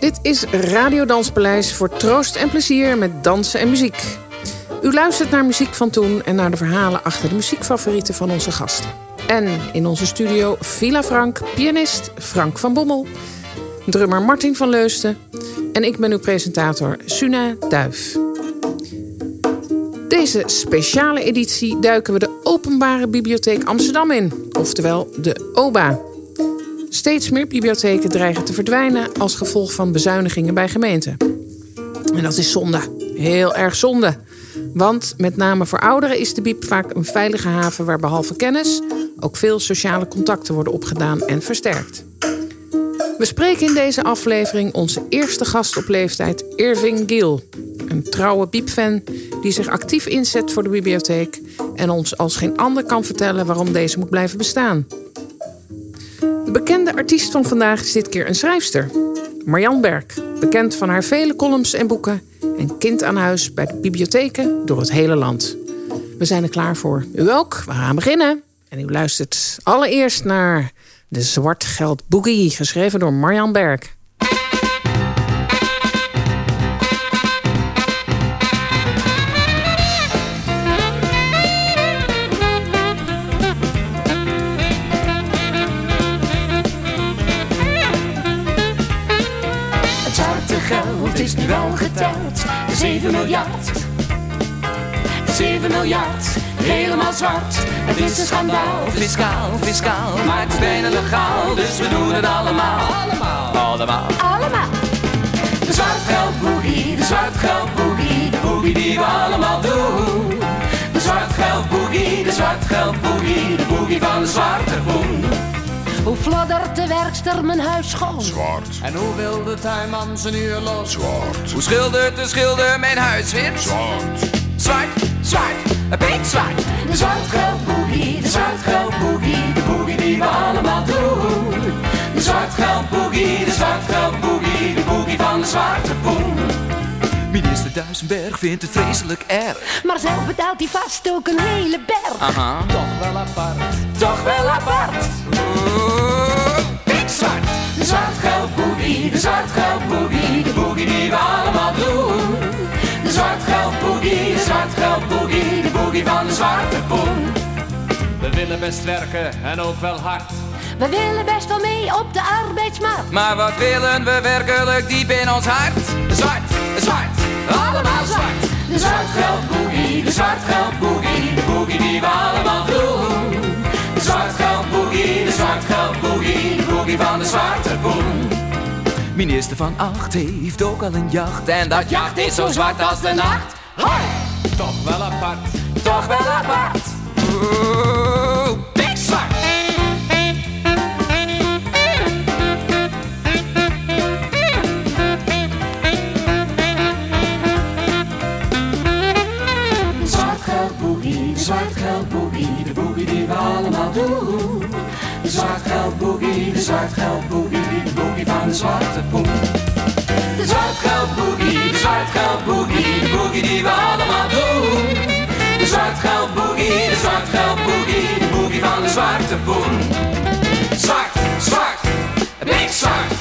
dit is Radio Danspaleis voor troost en plezier met dansen en muziek. U luistert naar muziek van toen en naar de verhalen achter de muziekfavorieten van onze gasten. En in onze studio Villa Frank, pianist Frank van Bommel, drummer Martin van Leusden en ik ben uw presentator Suna Duif. Deze speciale editie duiken we de Openbare Bibliotheek Amsterdam in, oftewel de OBA. Steeds meer bibliotheken dreigen te verdwijnen als gevolg van bezuinigingen bij gemeenten. En dat is zonde. Heel erg zonde. Want met name voor ouderen is de biep vaak een veilige haven waar behalve kennis ook veel sociale contacten worden opgedaan en versterkt. We spreken in deze aflevering onze eerste gast op leeftijd, Irving Gill. Een trouwe biepfan die zich actief inzet voor de bibliotheek en ons als geen ander kan vertellen waarom deze moet blijven bestaan. De bekende artiest van vandaag is dit keer een schrijfster. Marjan Berg, bekend van haar vele columns en boeken... en kind aan huis bij de bibliotheken door het hele land. We zijn er klaar voor. U ook? We gaan beginnen. En u luistert allereerst naar De Zwart Geld Boogie... geschreven door Marjan Berg. 7 miljard. 7 miljard. Helemaal zwart. Het is een schandaal. Fiscaal, fiscaal. Maar het is bijna legaal. Dus we doen het allemaal. Allemaal. Allemaal. Allemaal. De zwartgeld boogie. De zwartgeld boogie. De boogie die we allemaal doen. De zwartgeld boogie. De zwartgeld boogie. De boogie van de zwarte boem. Hoe fladdert de werkster mijn huis schoon? Zwart, En hoe wil de tuinman zijn uur los? zwart, Hoe schildert de schilder mijn huis wit? zwart. Zwart, zwart, een beetje zwart. De zwartgeld boogie, de zwartgeld boogie, de boogie die we allemaal doen. De zwartgeld boogie, de zwartgeld boogie, de boogie van de zwarte poen. Minister Duisenberg vindt het vreselijk erg. Maar zelf betaalt hij vast ook een hele berg. Aha. Toch wel apart, toch wel apart. Oeh, pikzwart. De zwartgeld boogie, de zwartgeld boogie, de boogie die we allemaal doen. De zwartgeld boogie, de zwartgeld boogie, de boogie van de zwarte poen. We willen best werken en ook wel hard. We willen best wel mee op de arbeidsmarkt. Maar wat willen we werkelijk diep in ons hart? Zwart, zwart, allemaal zwart. De zwartgeld boogie, de zwartgeld boogie, de boogie die we allemaal doen. De zwartgeld boogie, de zwartgeld boogie, de boogie van de zwarte poen. Minister van Acht heeft ook al een jacht. En dat Jacht is zo zwart als de nacht. Hoi, Toch wel apart. toch wel apart. Zwartgeldboogie, de boogie van de zwarte poen. De zwartgeldboogie, de zwartgeldboogie, de boogie die we allemaal doen. De zwartgeldboogie, de zwartgeldboogie, de boogie van de zwarte poen. Zwart, zwart, zwart, zwart,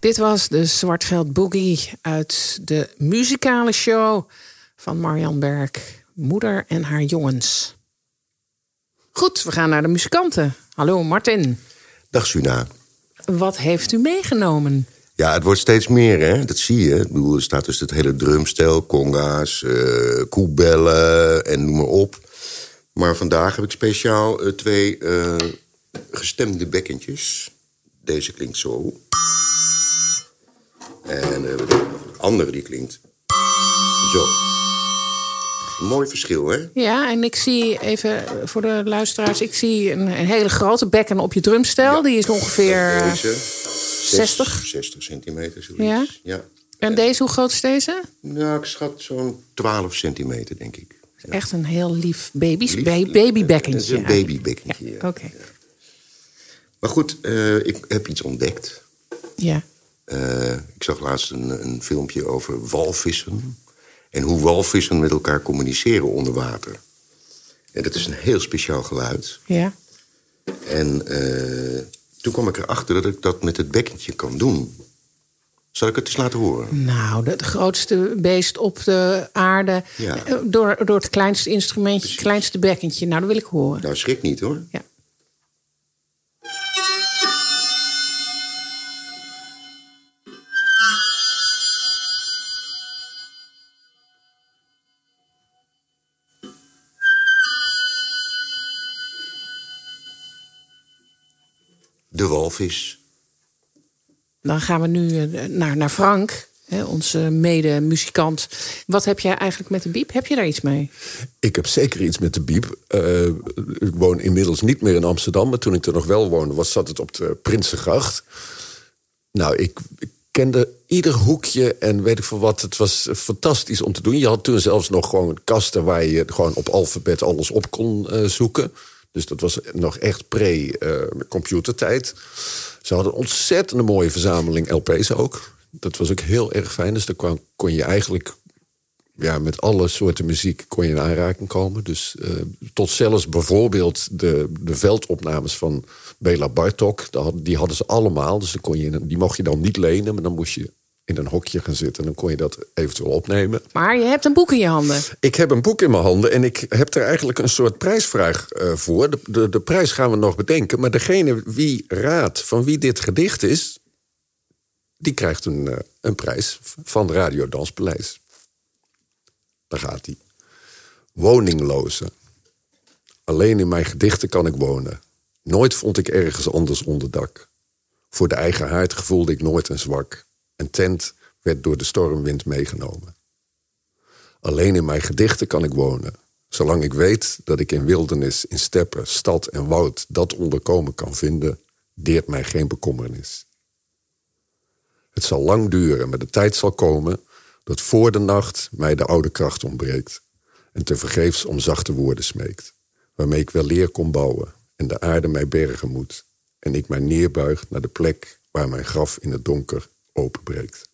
Dit was de Zwartgeld Boogie uit de muzikale show van Marjan Berg, Moeder en haar jongens. Goed, we gaan naar de muzikanten. Hallo Martin, Dag Suna. wat heeft u meegenomen? Ja, het wordt steeds meer, hè? Dat zie je. Ik bedoel, er staat dus het hele drumstel, conga's, eh koebellen en noem maar op. Maar vandaag heb ik speciaal eh, twee eh, gestemde bekkentjes. Deze klinkt zo. En de andere die klinkt zo. Een mooi verschil, hè? Ja, en ik zie even voor de luisteraars, ik zie een, een hele grote bekken op je drumstel. Die is ongeveer. Deze. 60? 60 centimeter, zoiets. Ja? ja. En deze, hoe groot is deze? Nou, ik schat zo'n 12 centimeter, denk ik. Ja. Echt een heel lief baby's, Lief- ba- Het babybekkentje. is een babybekkentje, ja. Oké. Maar goed, eh, ik heb iets ontdekt. Ja. Eh, ik zag laatst een, een filmpje over walvissen. En hoe walvissen met elkaar communiceren onder water. En dat is een heel speciaal geluid. Ja. En eh, toen kwam ik erachter dat ik dat met het bekkentje kan doen. Zal ik het eens laten horen? Nou, de grootste beest op de aarde. Ja. eh, Door, door het kleinste instrumentje, het kleinste bekkentje. Nou, dat wil ik horen. Nou, schrik niet hoor. Ja. De walvis. Dan gaan we nu eh, naar, naar Frank, hè, onze mede-muzikant. Wat heb jij eigenlijk met de biep? Heb je daar iets mee? Ik heb zeker iets met de biep. Eh, ik woon inmiddels niet meer in Amsterdam, maar toen ik er nog wel woonde, was, zat het op de Prinsengracht. Nou, ik, ik kende ieder hoekje en weet ik veel wat. Het was fantastisch om te doen. Je had toen zelfs nog gewoon kasten waar je gewoon op alfabet alles op kon eh, zoeken. Dus dat was nog echt pre-computertijd. Ze hadden een ontzettende mooie verzameling LP's ook. Dat was ook heel erg fijn. Dus daar kon je eigenlijk ja, met alle soorten muziek kon je in aanraking komen. Dus eh, tot zelfs bijvoorbeeld de, de veldopnames van Bela Bartok. die hadden- ze allemaal. Dus kon je, die mocht je dan niet lenen, maar dan moest je in een hokje gaan zitten. En dan kon je dat eventueel opnemen. Maar je hebt een boek in je handen. Ik heb een boek in mijn handen en ik heb er eigenlijk een soort prijsvraag eh, voor. De, de, de prijs gaan we nog bedenken. Maar degene wie raadt van wie dit gedicht is... die krijgt een, eh, een prijs van Radio Danspaleis. Daar gaat hij. Woningloze. Alleen in mijn gedichten kan ik wonen. Nooit vond ik ergens anders onderdak. Voor de eigen haard gevoelde ik nooit een zwak. Een tent werd door de stormwind meegenomen. Alleen in mijn gedichten kan ik wonen. Zolang ik weet dat ik in wildernis, in steppen, stad en woud dat onderkomen kan vinden, deert mij geen bekommernis. Het zal lang duren, maar de tijd zal komen dat voor de nacht mij de oude kracht ontbreekt en tevergeefs om zachte woorden smeekt, waarmee ik wel leer kon bouwen en de aarde mij bergen moet en ik mij neerbuig naar de plek waar mijn graf in het donker openbreekt.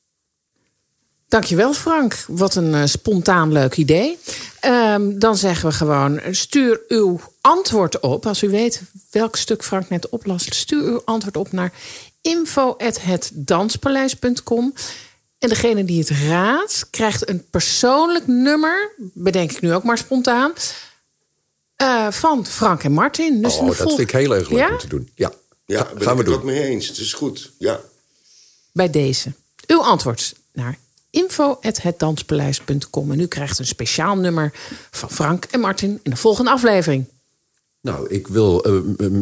Dankjewel Frank. Wat een eh, spontaan leuk idee. Ehm, dan zeggen we gewoon, stuur uw antwoord op. Als u weet welk stuk Frank net oplas, stuur uw antwoord op naar info.hetdanspaleis.com. En degene die het raadt, krijgt een persoonlijk nummer, bedenk ik nu ook maar spontaan, eh, van Frank en Martin. Dus Oh, dat vol- vind ik heel erg leuk Ja? om te doen. Ja, Ja, gaan ik we het ook doen. mee eens. Het is goed. Ja. Bij deze. Uw antwoord naar info.hetdanspaleis.com. En u krijgt een speciaal nummer van Frank en Martin in de volgende aflevering. Nou, ik wil eh,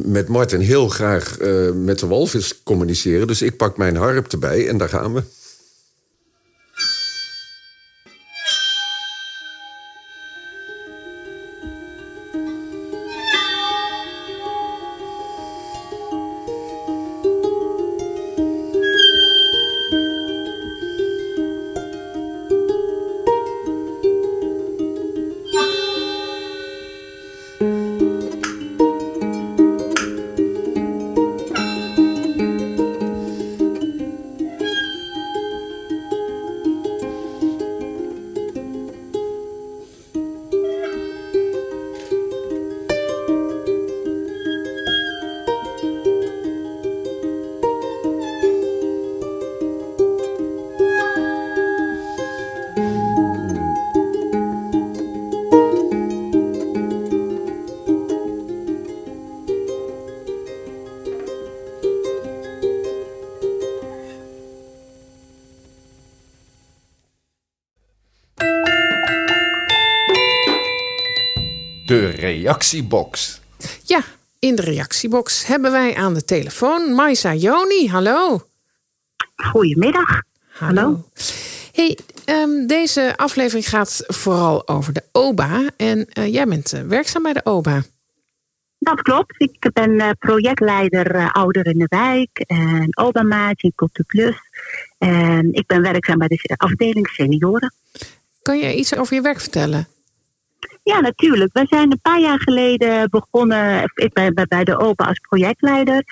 met Martin heel graag eh, met de walvis communiceren. Dus ik pak mijn harp erbij en daar gaan we. Reactiebox. Ja, in de reactiebox hebben wij aan de telefoon Maisa Joni. Hallo. Goedemiddag. Hallo. Hey, ehm, deze aflevering gaat vooral over de OBA. En eh, jij bent eh, werkzaam bij de OBA. Dat klopt. Ik ben eh, projectleider uh, Ouder in de Wijk en Obamaat in Cultuur Plus. En ik ben werkzaam bij de afdeling senioren. Kan je iets over je werk vertellen? Ja, natuurlijk. We zijn een paar jaar geleden begonnen. Ik ben bij de OBA als projectleider.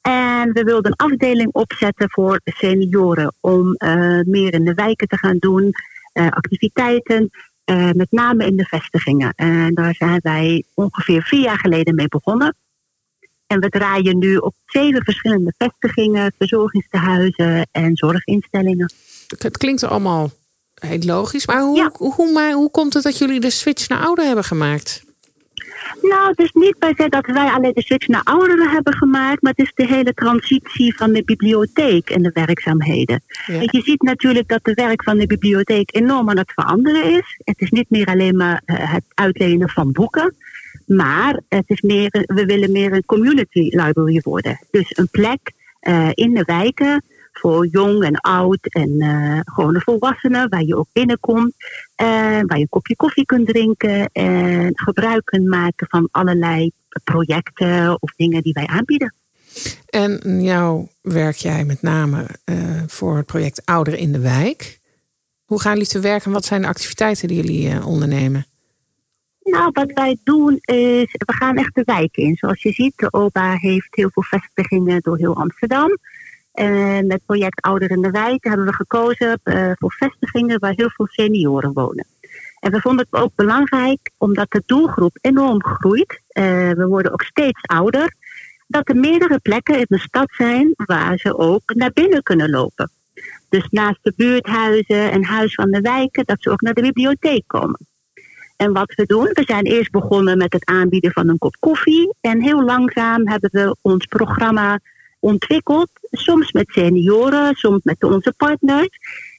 En we wilden een afdeling opzetten voor senioren om eh, meer in de wijken te gaan doen, eh, activiteiten, eh, met name in de vestigingen. En daar zijn wij ongeveer vier jaar geleden mee begonnen. En we draaien nu op zeven verschillende vestigingen, verzorgingstehuizen en zorginstellingen. Het klinkt allemaal heel logisch. Maar hoe, Ja. hoe, maar hoe komt het dat jullie de switch naar ouder hebben gemaakt? Nou, het is niet per se dat wij alleen de switch naar ouderen hebben gemaakt, maar het is de hele transitie van de bibliotheek en de werkzaamheden. Ja. En je ziet natuurlijk dat de werk van de bibliotheek enorm aan het veranderen is. Het is niet meer alleen maar eh, het uitlenen van boeken, maar het is meer, we willen meer een community library worden. Dus een plek eh, in de wijken voor jong en oud en eh gewone volwassenen, waar je ook binnenkomt, waar je een kopje koffie kunt drinken en gebruik kunt maken van allerlei projecten of dingen die wij aanbieden. En nou werk jij met name eh, voor het project Ouderen in de Wijk. Hoe gaan jullie te werk en wat zijn de activiteiten die jullie eh, ondernemen? Nou, wat wij doen is, we gaan echt de wijken in. Zoals je ziet, de OBA heeft heel veel vestigingen door heel Amsterdam. En met project Ouder in de Wijk hebben we gekozen eh, voor vestigingen waar heel veel senioren wonen. En we vonden het ook belangrijk, omdat de doelgroep enorm groeit. eh, we worden ook steeds ouder. Dat er meerdere plekken in de stad zijn waar ze ook naar binnen kunnen lopen. Dus naast de buurthuizen en huis van de wijken, dat ze ook naar de bibliotheek komen. En wat we doen, we zijn eerst begonnen met het aanbieden van een kop koffie. En heel langzaam hebben we ons programma ontwikkeld. Soms met senioren, soms met onze partners.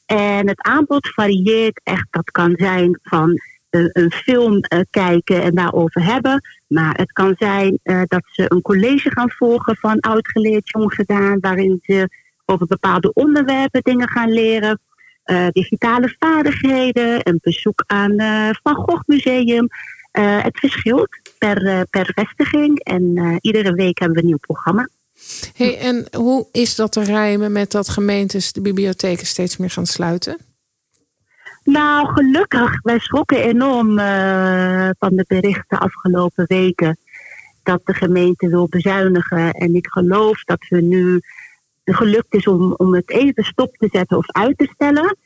En het aanbod varieert echt. Dat kan zijn van een, een film eh, kijken en daarover hebben. Maar het kan zijn eh, dat ze een college gaan volgen van oud geleerd, jong gedaan. Waarin ze over bepaalde onderwerpen dingen gaan leren eh, digitale vaardigheden, een bezoek aan eh Van Gogh Museum. Eh, het verschilt per, eh, per vestiging en eh, iedere week hebben we een nieuw programma. Hey, en hoe is dat te rijmen met dat gemeentes de bibliotheken steeds meer gaan sluiten? Nou, gelukkig, wij schrokken enorm eh, van de berichten afgelopen weken dat de gemeente wil bezuinigen. En ik geloof dat we nu gelukt is om, om het even stop te zetten of uit te stellen.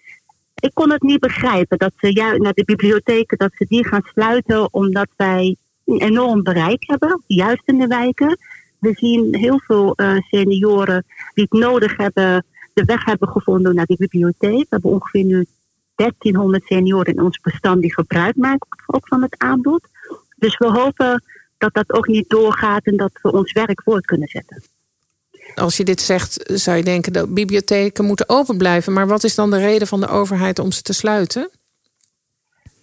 Ik kon het niet begrijpen dat ze juist naar de bibliotheken dat ze die gaan sluiten omdat wij een enorm bereik hebben, juist in de wijken. We zien heel veel eh, senioren die het nodig hebben, de weg hebben gevonden naar die bibliotheek. We hebben ongeveer nu 1300 senioren in ons bestand die gebruik maken ook van het aanbod. Dus we hopen dat dat ook niet doorgaat en dat we ons werk voort kunnen zetten. Als je dit zegt, zou je denken dat bibliotheken moeten open blijven. Maar wat is dan de reden van de overheid om ze te sluiten?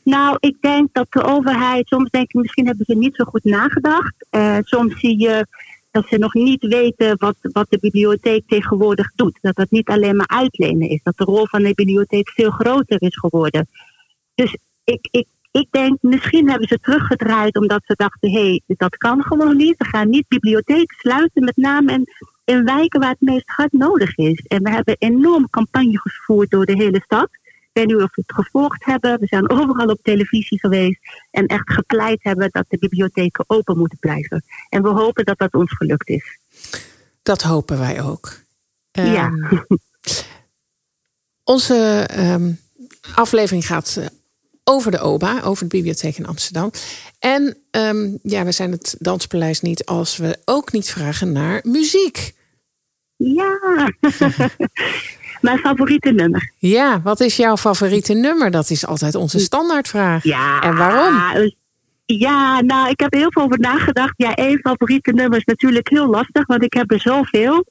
Nou, ik denk dat de overheid, soms denk ik, misschien hebben ze niet zo goed nagedacht. Eh, soms zie je dat ze nog niet weten wat, wat de bibliotheek tegenwoordig doet. Dat het niet alleen maar uitlenen is. Dat de rol van de bibliotheek veel groter is geworden. Dus ik, ik, ik denk, misschien hebben ze teruggedraaid omdat ze dachten, hé, hey, dat kan gewoon niet. We gaan niet bibliotheek sluiten, met name in, in wijken waar het meest hard nodig is. En we hebben enorm campagne gevoerd door de hele stad. Ik weet niet of we het gevolgd hebben. We zijn overal op televisie geweest en echt gepleit hebben dat de bibliotheken open moeten blijven. En we hopen dat dat ons gelukt is. Dat hopen wij ook. Ja. Ehm, Onze ehm, aflevering gaat eh, over de OBA, over de bibliotheek in Amsterdam. En ehm, ja, we zijn het Danspaleis niet als we ook niet vragen naar muziek. Ja, mijn favoriete nummer. Ja, wat is jouw favoriete nummer? Dat is altijd onze standaardvraag. Ja. En waarom? Ja, nou, ik heb er heel veel over nagedacht. Ja, één favoriete nummer is natuurlijk heel lastig, want ik heb er zoveel.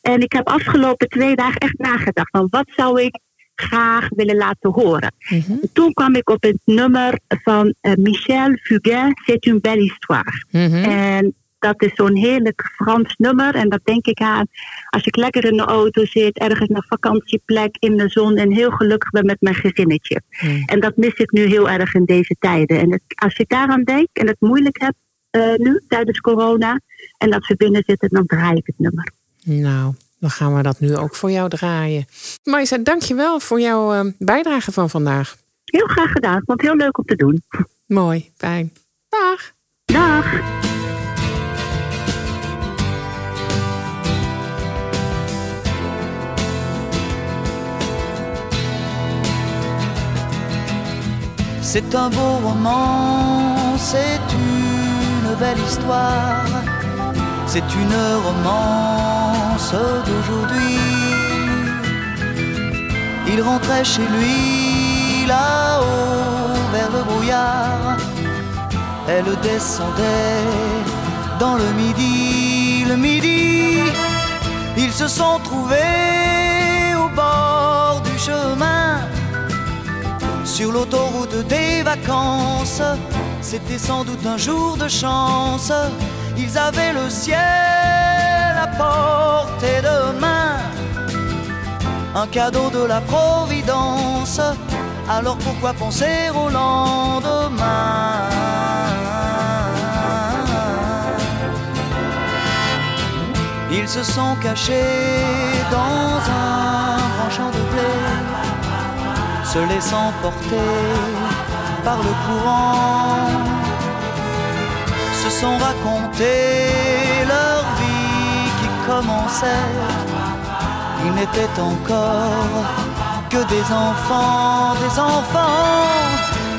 En ik heb afgelopen twee dagen echt nagedacht van wat zou ik graag willen laten horen. Mhm. Toen kwam ik op het nummer van eh, Michel Fugain, C'est une belle histoire. Mhm. En dat is zo'n heerlijk Frans nummer. En dat denk ik aan als ik lekker in de auto zit, ergens naar vakantieplek in de zon en heel gelukkig ben met mijn gezinnetje. Hmm. En dat mis ik nu heel erg in deze tijden. En het- als je daaraan denkt en het moeilijk hebt eh, nu tijdens corona en dat we binnen zitten, dan draai ik het nummer. Nou, dan gaan we dat nu ook voor jou draaien. Marisa, dankjewel voor jouw eh, bijdrage van vandaag. Heel graag gedaan. Ik vond het heel leuk om te doen. Mooi, fijn. Dag. Dag. C'est un beau roman, c'est une belle histoire, c'est une romance d'aujourd'hui. Il rentrait chez lui là-haut vers le brouillard. Elle descendait dans le midi, le midi. Ils se sont trouvés au bord du chemin sur l'autoroute des vacances. C'était sans doute un jour de chance. Ils avaient le ciel à portée de main un cadeau de la Providence. Alors pourquoi penser au lendemain? Ils se sont cachés dans un se laissant porter par le courant, se sont racontés leur vie qui commençait ils n'étaient encore que des enfants, des enfants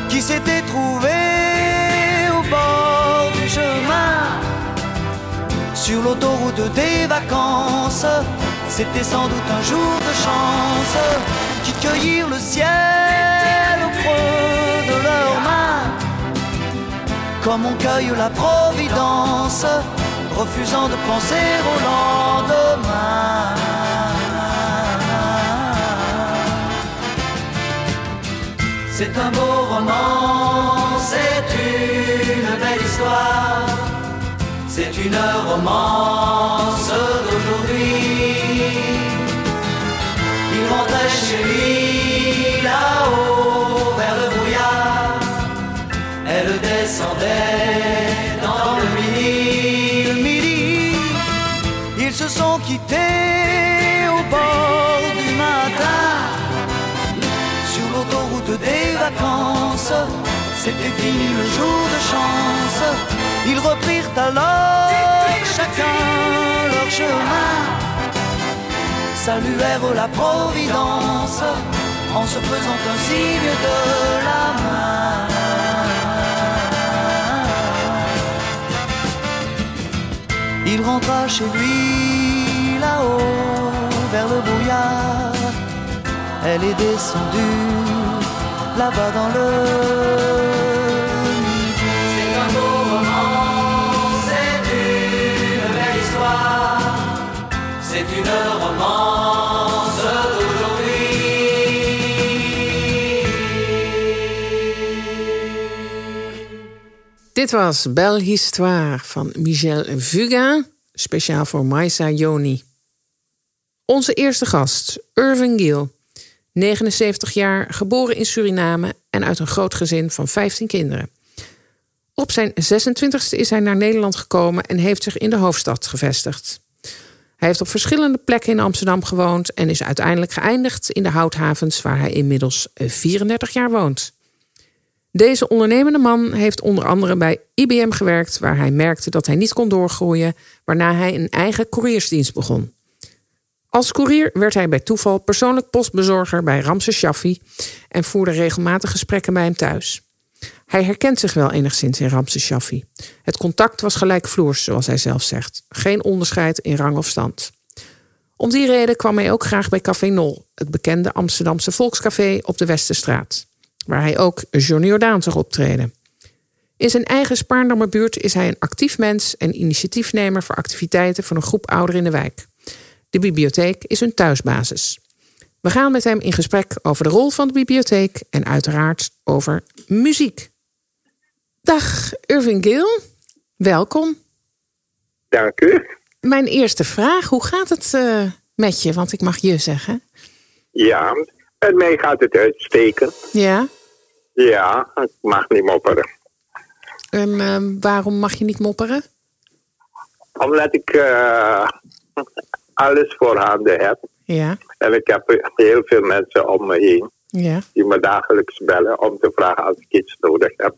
qui s'étaient trouvés au bord du chemin. Sur l'autoroute des vacances, c'était sans doute un jour de chance qui cueillirent le ciel au creux de leurs mains. Comme on cueille la providence, refusant de penser au lendemain. C'est un beau roman, c'est une belle histoire, c'est une romance d'aujourd'hui. Dans le midi, le midi. Ils se sont quittés au bord du matin sur l'autoroute des vacances. C'était fini le jour de chance. Ils reprirent alors chacun leur chemin. Saluèrent la Providence en se faisant un signe de la main. Il rentra chez lui là-haut vers le brouillard. Elle est descendue là-bas dans le Dit was Belle Histoire van Michel Fugain, speciaal voor Maisa Joni. Onze eerste gast, Irving Gill. 79 jaar, geboren in Suriname en uit een groot gezin van 15 kinderen. Op zijn 26e is hij naar Nederland gekomen en heeft zich in de hoofdstad gevestigd. Hij heeft op verschillende plekken in Amsterdam gewoond en is uiteindelijk geëindigd in de houthavens waar hij inmiddels 34 jaar woont. Deze ondernemende man heeft onder andere bij IBM gewerkt, waar hij merkte dat hij niet kon doorgroeien, waarna hij een eigen couriersdienst begon. Als koerier werd hij bij toeval persoonlijk postbezorger bij Ramses Shaffi en voerde regelmatig gesprekken bij hem thuis. Hij herkent zich wel enigszins in Ramses Shaffi. Het contact was gelijkvloers, zoals hij zelf zegt. Geen onderscheid in rang of stand. Om die reden kwam hij ook graag bij Café Nol, het bekende Amsterdamse volkscafé op de Westerstraat, waar hij ook Johnny Jordaan zag optreden. In zijn eigen Spaarndammer buurt is hij een actief mens en initiatiefnemer voor activiteiten van een groep ouderen in de wijk. De bibliotheek is hun thuisbasis. We gaan met hem in gesprek over de rol van de bibliotheek en uiteraard over muziek. Dag Irving Gill, welkom. Dank u. Mijn eerste vraag, hoe gaat het uh, met je? Want ik mag je zeggen. Ja, met mij gaat het uitstekend. Ja? Ja, ik mag niet mopperen. En uh, waarom mag je niet mopperen? Omdat ik uh, alles voorhanden heb. Ja. En ik heb heel veel mensen om me heen. Ja. Die me dagelijks bellen om te vragen als ik iets nodig heb.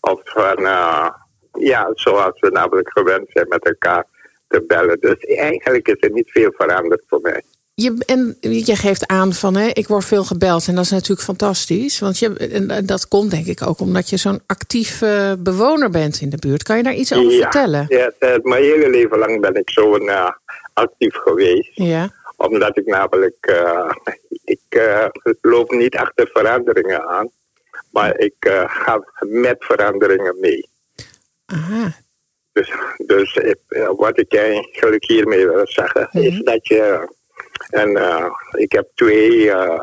Of van, uh, ja, zoals we namelijk gewend zijn met elkaar te bellen. Dus eigenlijk is er niet veel veranderd voor mij. Je, en je geeft aan van hè, ik word veel gebeld en dat is natuurlijk fantastisch. Want je, en dat komt denk ik ook omdat je zo'n actief bewoner bent in de buurt. Kan je daar iets over ja, vertellen? Ja, mijn hele leven lang ben ik zo eh, actief geweest. Ja. Omdat ik namelijk, eh, ik eh, loop niet achter veranderingen aan. Maar ik ga met veranderingen mee. Aha. Dus, dus ik- wat ik eigenlijk hiermee wil zeggen, is dat je. En eh, ik heb twee eh,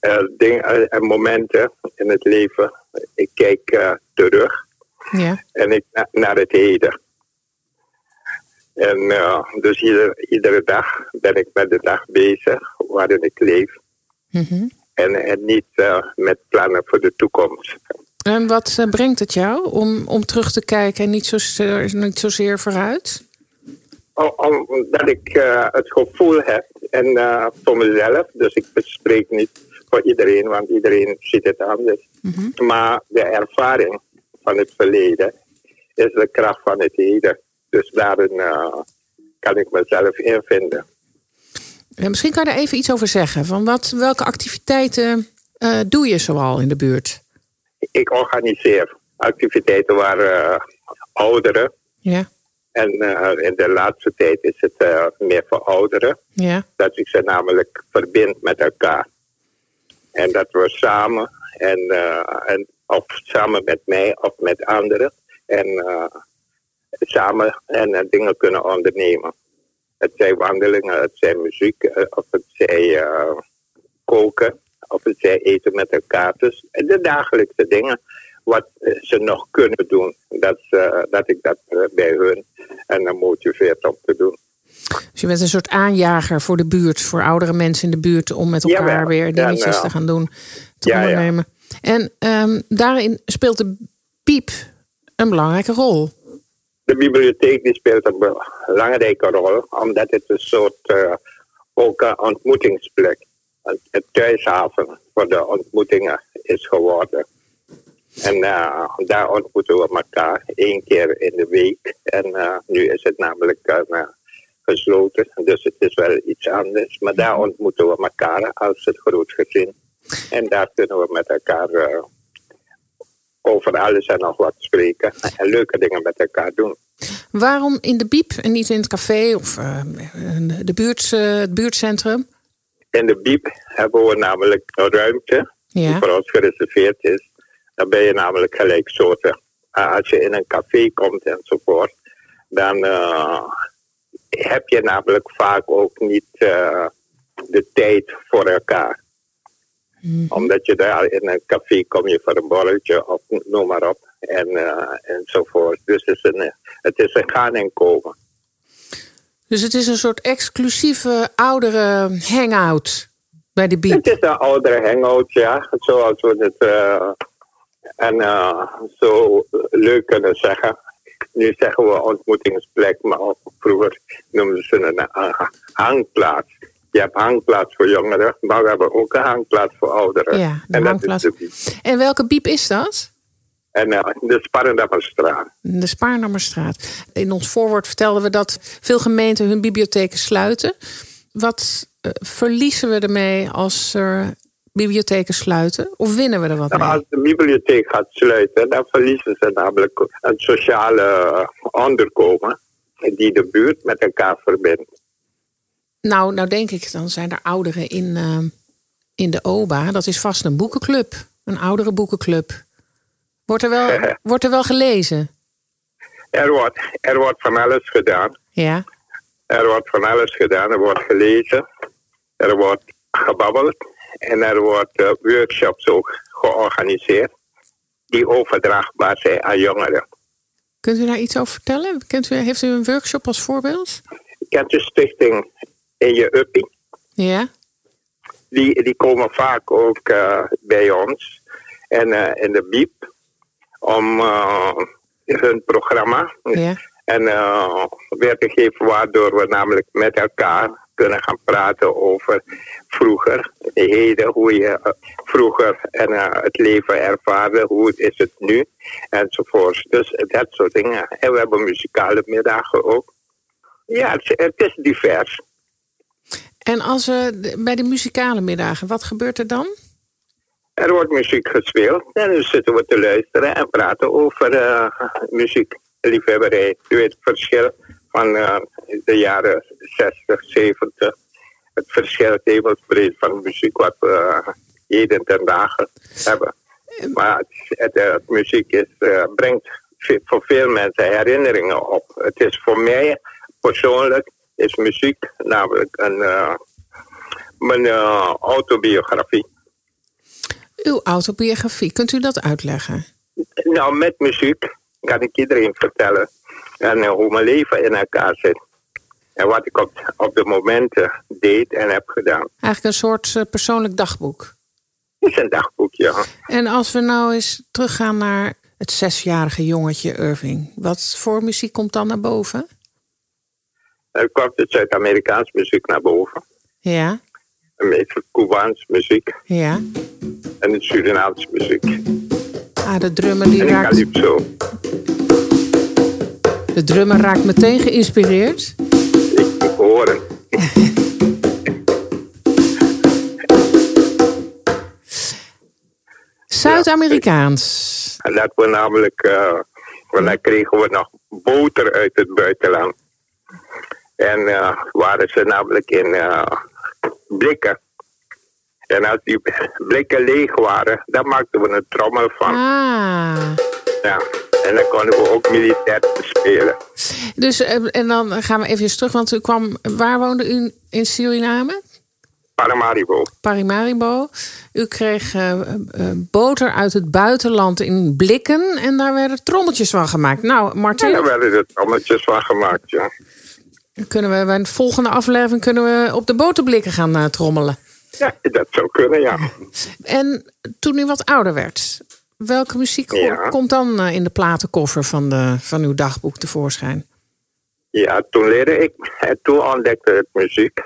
eh, ding- momenten in het leven. Ik kijk terug Ja. en ik na- naar het heden. En dus ieder, iedere dag ben ik met de dag bezig waarin ik leef. Mhm. En, en niet met plannen voor de toekomst. En wat brengt het jou om, om terug te kijken en niet zozeer, niet zozeer vooruit? O- Omdat ik eh, het gevoel heb, en eh, voor mezelf, dus ik spreek niet voor iedereen, want iedereen ziet het anders. Maar de ervaring van het verleden is de kracht van het heden. Dus daarin eh, kan ik mezelf invinden. Ja, misschien kan je daar even iets over zeggen. Van wat, welke activiteiten eh, doe je zoal in de buurt? Ik organiseer activiteiten waar ouderen, Ja. En eh, in de laatste tijd is het eh, meer voor ouderen, Ja. dat ik ze namelijk verbind met elkaar. En dat we samen, en, eh, en, of samen met mij of met anderen, en samen en, dingen kunnen ondernemen. Het zijn wandelingen, het zijn muziek, of het zij koken, of het zij eten met elkaar. Dus de dagelijkse dingen, wat eh, ze nog kunnen doen, dat, ze- dat ik dat eh, bij hun en dan motiveert om te doen. Dus je bent een soort aanjager voor de buurt, voor oudere mensen in de buurt, om met elkaar Jawel. weer dingetjes En, eh, te gaan doen, te ja, ja. ondernemen. En ehm, daarin speelt de piep een belangrijke rol. De bibliotheek die speelt een belangrijke rol, omdat het een soort eh, ook een ontmoetingsplek, een thuishaven voor de ontmoetingen is geworden. En eh, daar ontmoeten we elkaar één keer in de week. En eh, nu is het namelijk eh, gesloten, dus het is wel iets anders. Maar daar ontmoeten we elkaar als het groot gezin. En daar kunnen we met elkaar over alles en nog wat spreken. En leuke dingen met elkaar doen. Waarom in de biep en niet in het café of de buurt, het buurtcentrum? In de biep hebben we namelijk een ruimte die Ja. voor ons gereserveerd is. Dan ben je namelijk gelijksoortig. Uh, als je in een café komt enzovoort, dan eh, heb je namelijk vaak ook niet eh, de tijd voor elkaar. Omdat je daar in een café kom je voor een borreltje of noem maar op. En, eh, enzovoort. Dus het is, een, het is een gaan en komen. Dus het is een soort exclusieve oudere hangout bij de biep. Het is een oudere hangout, ja. Zoals we het eh, en, eh, zo leuk kunnen zeggen. Nu zeggen we ontmoetingsplek, maar vroeger noemden ze een eh, hangplaats. Je hebt hangplaats voor jongeren, maar we hebben ook een hangplaats voor ouderen. Ja, de en dat hangplaats. is de biep. En welke biep is dat? En uh, de Sparrendammerstraat. De Spaarnammerstraat. In ons voorwoord vertelden we dat veel gemeenten hun bibliotheken sluiten. Wat uh, verliezen we ermee als er bibliotheken sluiten? Of winnen we er wat nou, mee? Als de bibliotheek gaat sluiten, dan verliezen ze namelijk een sociale onderkomen die de buurt met elkaar verbindt. Nou, nou denk ik, dan zijn er ouderen in, uh, in de OBA. Dat is vast een boekenclub. Een oudere boekenclub. Wordt er wel, wordt er wel gelezen? Er wordt, er wordt van alles gedaan. Ja. Er wordt van alles gedaan. Er wordt gelezen. Er wordt gebabbeld. En er wordt uh, workshops ook georganiseerd. Die overdraagbaar zijn aan jongeren. Kunt u daar iets over vertellen? Kent u, heeft u een workshop als voorbeeld? Kent de stichting In Je Uppie? Ja. Die, die komen vaak ook uh, bij ons. En uh, in de BIEB. Om uh, hun programma. Ja. En weer te geven waardoor we namelijk met elkaar kunnen gaan praten over vroeger, heden, hoe je uh, vroeger en uh, het leven ervaarde, hoe is het nu, enzovoort. Dus dat soort dingen. En we hebben muzikale middagen ook. Ja, het, het is divers. En als we bij de muzikale middagen, wat gebeurt er dan? Er wordt muziek gespeeld en dan zitten we te luisteren en praten over eh muziekliefhebberij. U weet het verschil van eh, de jaren 60, 70. Het verschil hemelsbreed van muziek wat we heden ten dagen hebben. Maar het, het, eh, het muziek is, eh, brengt voor veel mensen herinneringen op. Het is voor mij persoonlijk is muziek namelijk een, mijn autobiografie. Uw autobiografie, kunt u dat uitleggen? Nou, met muziek kan ik iedereen vertellen. En hoe mijn leven in elkaar zit. En wat ik op, op de momenten deed en heb gedaan. Eigenlijk een soort eh, persoonlijk dagboek. Het is een dagboek, ja. En als we nou eens teruggaan naar het zesjarige jongetje Irving. Wat voor muziek komt dan naar boven? Er kwam de Zuid-Amerikaans muziek naar boven. Ja, En meestal Cubaans muziek. ja. En de Surinaamse muziek. Ah, de drummer die En raakt, Calypso. De drummer raakt meteen geïnspireerd. Ik horen. Zuid-Amerikaans. En dat we namelijk, eh, want dan kregen we nog boter uit het buitenland. En eh, waren ze namelijk in eh, blikken. En als die blikken leeg waren, dan maakten we een trommel van. Ah. Ja. En dan konden we ook militair spelen. Dus, eh, en dan gaan we even terug, want u kwam, waar woonde u in Suriname? Paramaribo. Parimaribo. U kreeg eh, eh, boter uit het buitenland in blikken en daar werden trommeltjes van gemaakt. Nou, Martin, daar werden de trommeltjes van gemaakt, ja. kunnen we bij de volgende aflevering kunnen we op de boterblikken gaan trommelen. Ja, dat zou kunnen, ja. En toen u wat ouder werd, welke muziek Ja. komt dan eh, in de platenkoffer van, de, van uw dagboek tevoorschijn? Ja, toen leerde ik, en toen ontdekte ik muziek.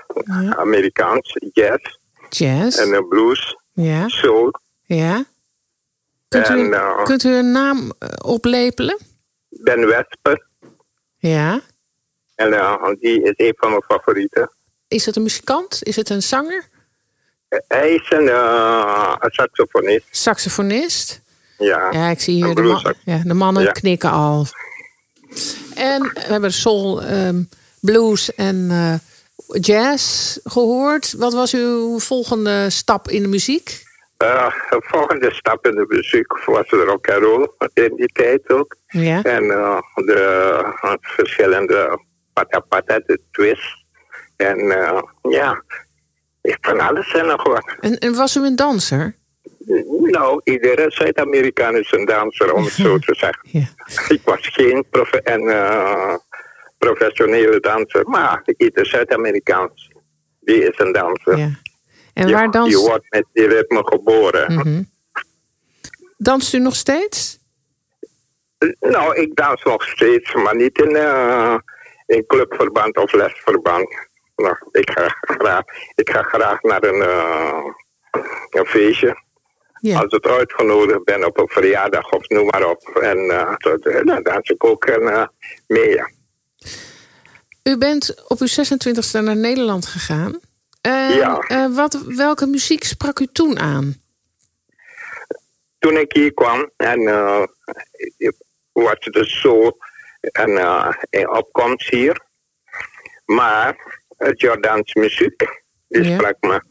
Amerikaans, jazz Jazz? en de blues, ja, soul. ja. Kunt u, En, eh, kunt u een naam eh, oplepelen? Ben Wesper. Ja. En eh, die is een van mijn favorieten. Is het een muzikant? Is het een zanger? Hij is een, een saxofonist. Saxofonist? Ja, Ja, ik zie hier de, man- ja, de mannen Ja. knikken al. En we hebben soul, ehm, blues en eh, jazz gehoord. Wat was uw volgende stap in de muziek? Eh, de volgende stap in de muziek was de rock and roll in die tijd ook. Ja. En eh, de verschillende patapata, de twist. En ja, van alles en nog wat. En, en was u een danser? Nou, iedere Zuid-Amerikaan is een danser, om het zo te zeggen. Ja. Ik was geen profe en, eh, professionele danser, maar ieder Zuid-Amerikaans, die is een danser. ja. En Ja, waar Die danst, wordt met die ritme geboren. Mhm. danst u nog steeds? Nou, ik dans nog steeds, maar niet in, in clubverband of lesverband. Nou, ik, ga graag, ik ga graag naar een, eh, een feestje. Ja. Als ik uitgenodigd ben op een verjaardag of noem maar op. En eh, dat, eh, dan dans ik ook eh, mee. ja. U bent op uw 26e naar Nederland gegaan. En, Ja. wat, welke muziek sprak u toen aan? Toen ik hier kwam en was het dus zo een, een opkomst hier. Maar het Jordaans muziek, die Ja. sprak me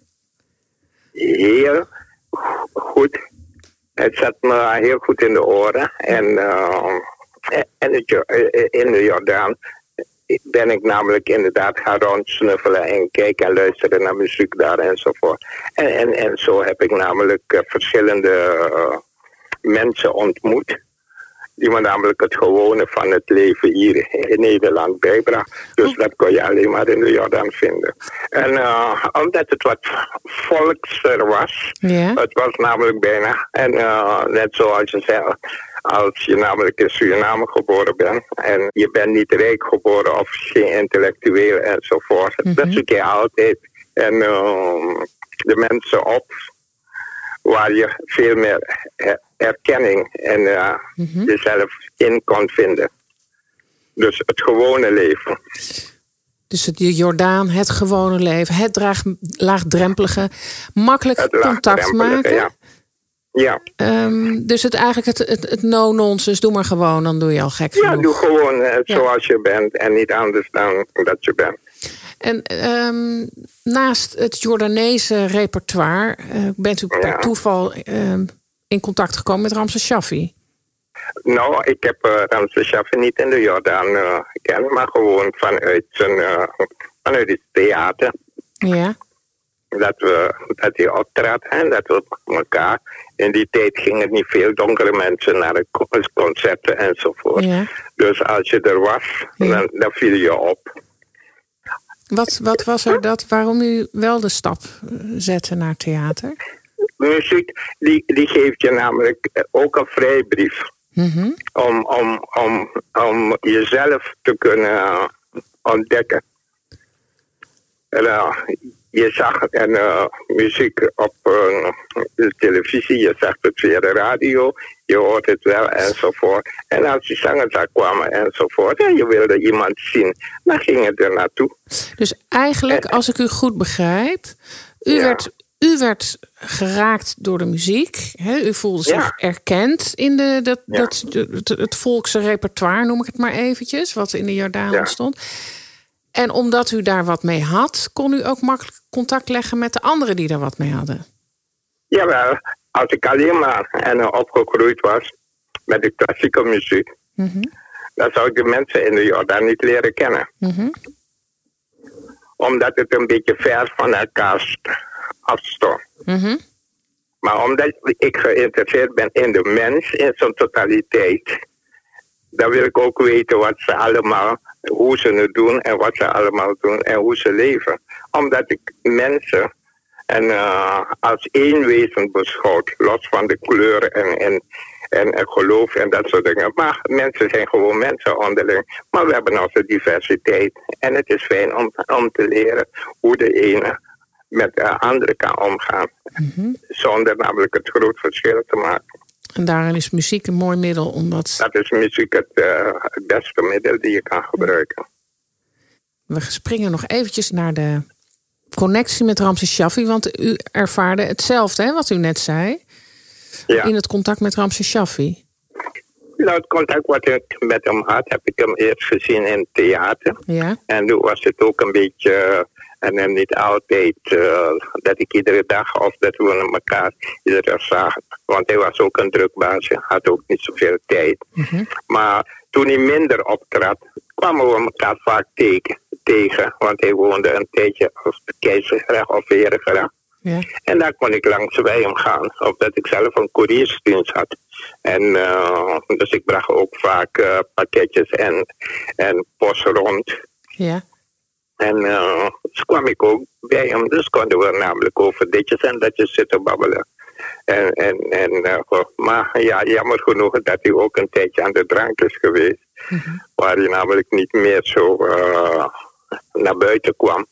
heel goed. Het zat me heel goed in de oren. En, eh, en Jo- eh, in de Jordaan ben ik namelijk inderdaad gaan rondsnuffelen en kijken en luisteren naar muziek daar enzovoort. En, en, en zo heb ik namelijk eh, verschillende eh, mensen ontmoet. Die me namelijk het gewone van het leven hier in Nederland bijbracht. Dus dat kon je alleen maar in de Jordaan vinden. En eh, omdat het wat volkser was, het was namelijk bijna. En eh, net zoals je zei, als je namelijk in Suriname geboren bent en je bent niet rijk geboren of geen intellectueel enzovoort, dat zoek je altijd. En eh, de mensen op waar je veel meer erkenning en eh, jezelf in kon vinden. Dus het gewone leven. Dus het de Jordaan, het gewone leven, het draag, laagdrempelige, makkelijk Het contact maken. Ja. ja. Ehm, dus het eigenlijk het, het, het no-nonsense, doe maar gewoon, dan doe je al gek Ja, genoeg. doe gewoon eh, Ja. zoals je bent en niet anders dan dat je bent. En ehm, naast het Jordaanese repertoire eh, bent u per Ja. toeval ehm, in contact gekomen met Ramses Shaffi. Nou, ik heb uh, Ramses Shaffi niet in de Jordaan eh, gekend, maar gewoon vanuit, zijn, vanuit het theater. Ja, Dat, we, dat hij optrad en dat we elkaar. In die tijd gingen niet veel donkere mensen naar de co- concerten enzovoort. ja. Dus als je er was, Ja. dan, dan viel je op. Wat, wat was er dat waarom u wel de stap eh, zette naar theater? Muziek, die, die geeft je namelijk eh, ook een vrijbrief. Mhm. om, om, om, om jezelf te kunnen eh, ontdekken. En, eh, je zag en, eh, muziek op eh, de televisie, je zag het via de radio, je hoort het wel enzovoort. En als die zangers daar kwamen enzovoort, en je wilde iemand zien, dan ging je er naartoe. Dus eigenlijk, als ik u goed begrijp, u, Ja. werd, u werd geraakt door de muziek. Hè? U voelde zich Ja. erkend in de, dat, Ja. dat, het, het volkse repertoire, noem ik het maar eventjes, wat in de Jordaan stond. En omdat u daar wat mee had, kon u ook makkelijk contact leggen met de anderen die daar wat mee hadden. Jawel, als ik alleen maar en eh, opgegroeid was met de klassieke muziek, Mhm. dan zou ik de mensen in de Jordaan niet leren kennen. Mhm. omdat het een beetje ver van elkaar st- afstond. Mhm. Maar omdat ik geïnteresseerd ben in de mens in zijn totaliteit, dan wil ik ook weten wat ze allemaal, hoe ze het doen en wat ze allemaal doen en hoe ze leven. Omdat ik mensen en, eh, als één wezen beschouwt, los van de kleuren en, en, en, en geloof en dat soort dingen. Maar mensen zijn gewoon mensen onderling. Maar we hebben onze diversiteit. En het is fijn om, om te leren hoe de ene met de andere kan omgaan. Zonder namelijk het groot verschil te maken. En daarin is muziek een mooi middel, omdat Dat is muziek het, eh, het beste middel die je kan gebruiken. we springen nog eventjes naar de connectie met Ramses Shaffi. Want u ervaarde hetzelfde, hè, wat u net zei, Ja. in het contact met Ramses Shaffi. Nou, het contact wat ik met hem had, heb ik hem eerst gezien in het theater. Ja, En toen was het ook een beetje, en hem niet altijd, eh, dat ik iedere dag of dat we elkaar iedere dag zagen. Want hij was ook een drukbaas, hij had ook niet zoveel tijd. Maar toen hij minder optrad, kwamen we elkaar vaak tegen, tegen want hij woonde een tijdje op de keizergracht of herengracht. ja. En daar kon ik langs bij hem gaan, omdat ik zelf een couriersdienst had. En eh, dus ik bracht ook vaak eh, pakketjes en, en post rond. ja. En dus kwam ik ook bij hem, dus konden we namelijk over ditjes en datjes zitten babbelen. En, en, en, eh, maar ja, jammer genoeg dat hij ook een tijdje aan de drank is geweest. Waar hij namelijk niet meer zo eh, naar buiten kwam.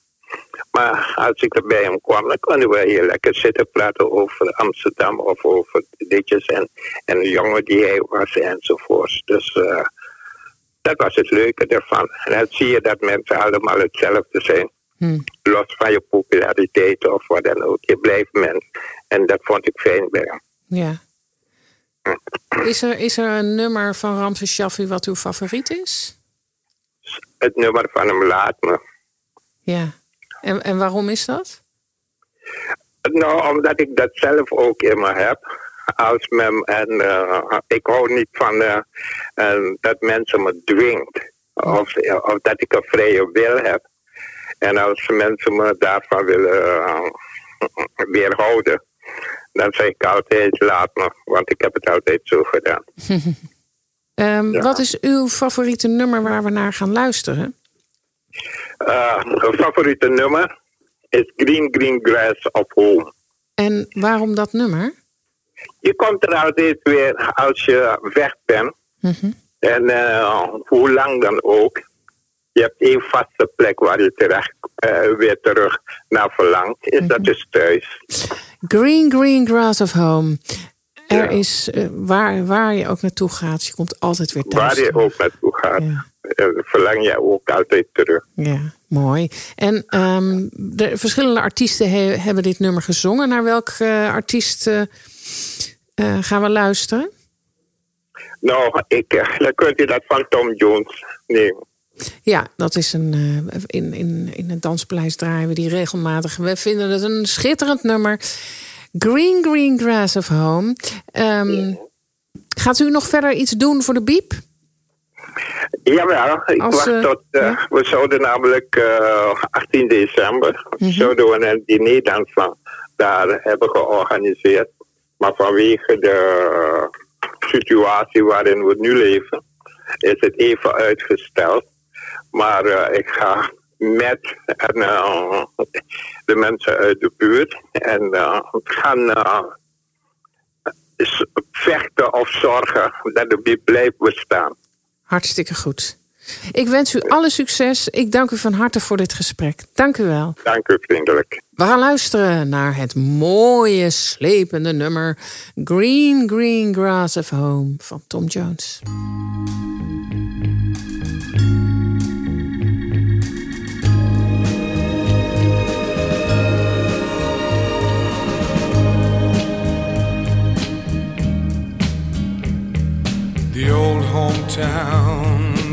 Maar als ik er bij hem kwam, dan konden we hier lekker zitten praten over Amsterdam of over ditjes en, en de jongen die hij was enzovoorts. Dus eh, dat was het leuke ervan. En dan zie je dat mensen allemaal hetzelfde zijn. Hm. Los van je populariteit of wat dan ook. Je blijft mens. En dat vond ik fijn bij hem. ja. Is er, is er een nummer van Ramses Shaffi wat uw favoriet is? Het nummer van hem laat me. Ja. En, en waarom is dat? Nou, omdat ik dat zelf ook in me heb. Als men, en eh, ik hou niet van eh, eh, dat mensen me dwingt. Of, of dat ik een vrije wil heb. En als mensen me daarvan willen weerhouden, dan zeg ik altijd laat me. Want ik heb het altijd zo gedaan. Ehm, Ja. Wat is uw favoriete nummer waar we naar gaan luisteren? Een favoriete nummer is Green Green Grass of Home. En waarom dat nummer? Je komt er altijd weer als je weg bent. Mhm. En eh, hoe lang dan ook. Je hebt één vaste plek waar je terecht eh, weer terug naar verlangt. Is dat dus thuis. Green Green Grass of Home. Er is, eh, waar, waar je ook naartoe gaat, je komt altijd weer thuis. Waar je ook naartoe gaat. Ja. verlang je ook altijd terug. Ja, Mooi. En ehm, de verschillende artiesten he- hebben dit nummer gezongen. Naar welk eh, artiest eh, gaan we luisteren? Nou, ik, eh, dan kunt u dat van Tom Jones nemen. Ja, dat is een. eh, in, in, in het danspaleis draaien we die regelmatig. We vinden het een schitterend nummer. Green Green Grass of Home. Ehm, Gaat u nog verder iets doen voor de Biep? Jawel, ik Als, wacht tot... ja. We zouden namelijk eh, 18 december... Mhm. zouden we een dinerdans van daar hebben georganiseerd. Maar vanwege de situatie waarin we nu leven... is het even uitgesteld. Maar eh, ik ga met eh, de mensen uit de buurt... en eh, gaan vechten of zorgen dat de biep blijft bestaan. Hartstikke goed. Ik wens u alle succes. Ik dank u van harte voor dit gesprek. Dank u wel. Dank u vriendelijk. We gaan luisteren naar het mooie, slepende nummer Green Green Grass of Home van Tom Jones. The old hometown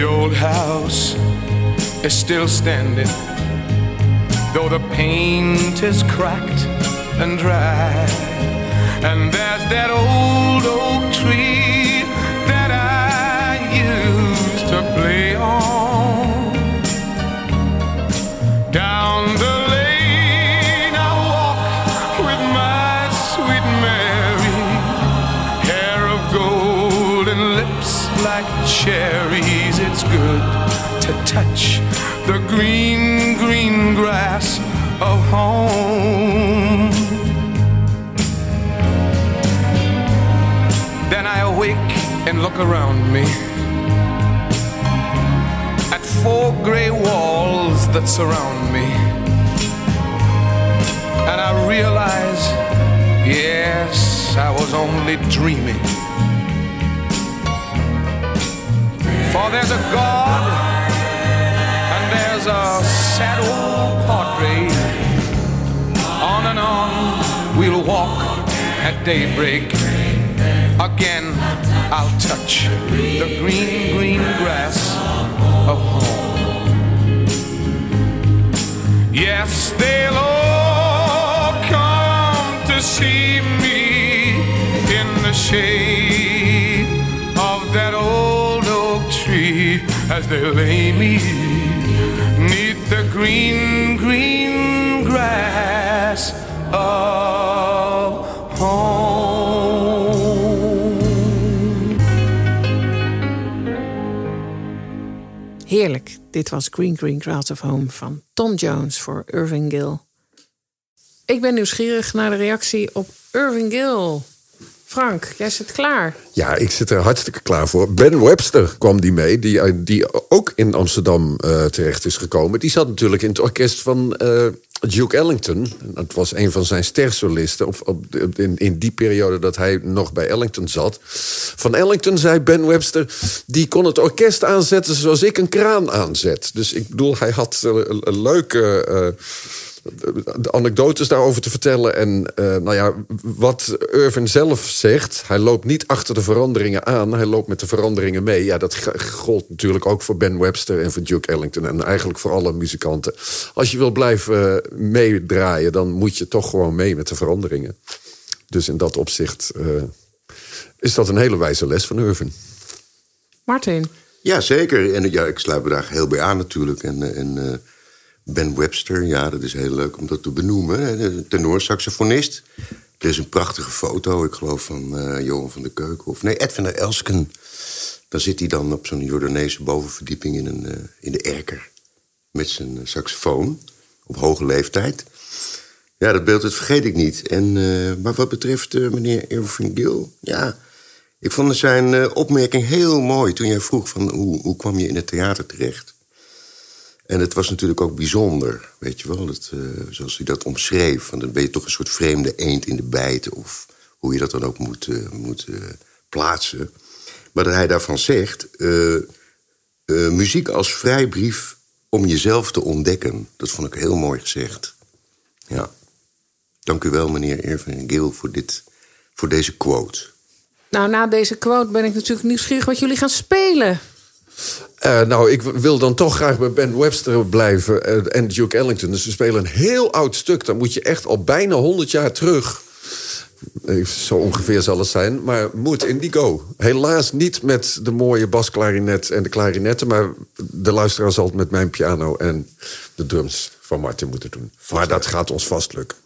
The old house is still standing, though the paint is cracked and dry. And there's that old oak touch the green, green grass of home. Then I awake and look around me at four gray walls that surround me. And I realize, yes, I was only dreaming. For there's a God there's a sad old portrait. On and on we'll walk at daybreak. Again, I'll touch the green, green grass of home. Yes, they'll all come to see me in the shade of that old oak tree as they lay me green, green grass of home. Heerlijk. Dit was Green Green Grass of Home van Tom Jones voor Irving Gill. Ik ben nieuwsgierig naar de reactie op Irving Gill. Frank, jij zit klaar. Ja, ik zit er hartstikke klaar voor. Ben Webster kwam die mee, die, eh, die ook in Amsterdam eh, terecht is gekomen. Die zat natuurlijk in het orkest van eh, Duke Ellington. Het was een van zijn stersolisten op, op, in, in die periode dat hij nog bij Ellington zat. Van Ellington zei Ben Webster, die kon het orkest aanzetten zoals ik een kraan aanzet. Dus ik bedoel, hij had een leuke... de anekdotes daarover te vertellen. En eh, nou ja, wat Irvin zelf zegt... hij loopt niet achter de veranderingen aan... hij loopt met de veranderingen mee. Ja, dat gold natuurlijk ook voor Ben Webster en voor Duke Ellington... en eigenlijk voor alle muzikanten. Als je wil blijven eh, meedraaien... dan moet je toch gewoon mee met de veranderingen. Dus in dat opzicht eh, is dat een hele wijze les van Irvin. Martin, Ja, zeker. En ja, ik sluit me daar heel bij aan natuurlijk. En, en eh, Ben Webster, ja, dat is heel leuk om dat te benoemen. tenorsaxofonist. Er is een prachtige foto, ik geloof van eh, Johan van der Keuken. Of nee, Edwin der Elsken. Dan zit hij dan op zo'n Jordaanese bovenverdieping in, een, eh, in de erker. Met zijn eh, saxofoon. Op hoge leeftijd. Ja, dat beeld dat vergeet ik niet. En, maar wat betreft meneer Irving Gill... Ja, ik vond zijn opmerking heel mooi toen jij vroeg van hoe, hoe kwam je in het theater terecht. En het was natuurlijk ook bijzonder, weet je wel, eh, zoals hij dat omschreef. Van dan ben je toch een soort vreemde eend in de bijt, of hoe je dat dan ook moet, eh, moet eh, plaatsen. Maar dat hij daarvan zegt, muziek als vrijbrief om jezelf te ontdekken. Dat vond ik heel mooi gezegd. Ja. Dank u wel, meneer Irving Gill, voor, dit, voor deze quote. nou na deze quote ben ik natuurlijk nieuwsgierig wat jullie gaan spelen. Eh, nou, ik wil dan toch graag bij Ben Webster blijven eh, en Duke Ellington. Dus we spelen een heel oud stuk. Dan moet je echt al bijna 100 jaar terug. Eh, Zo ongeveer zal het zijn. Maar Mood Indigo. Helaas niet met de mooie basklarinet en de klarinetten. Maar de luisteraar zal het met mijn piano en de drums van Martin moeten doen. Maar dat gaat ons vast lukken.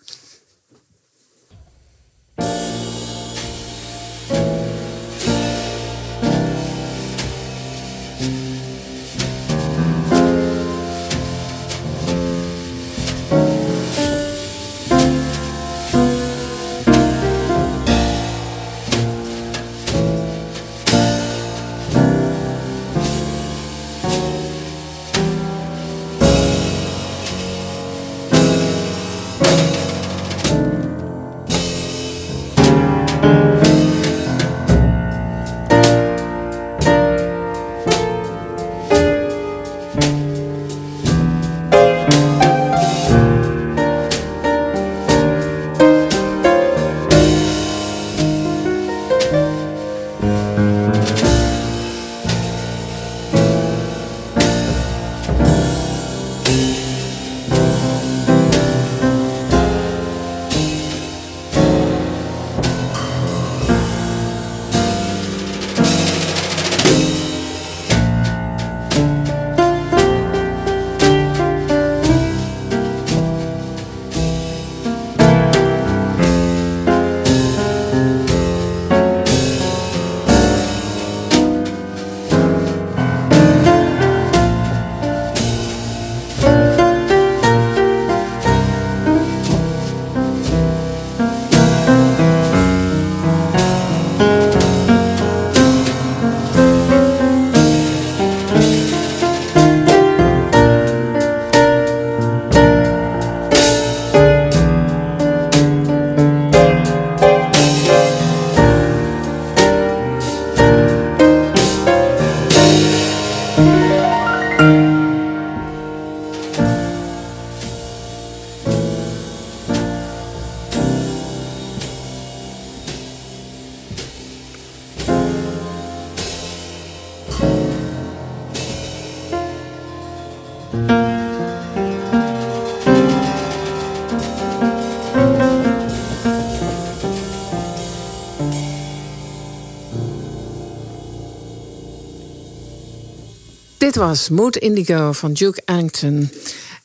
Dit was Mood Indigo van Duke Ellington.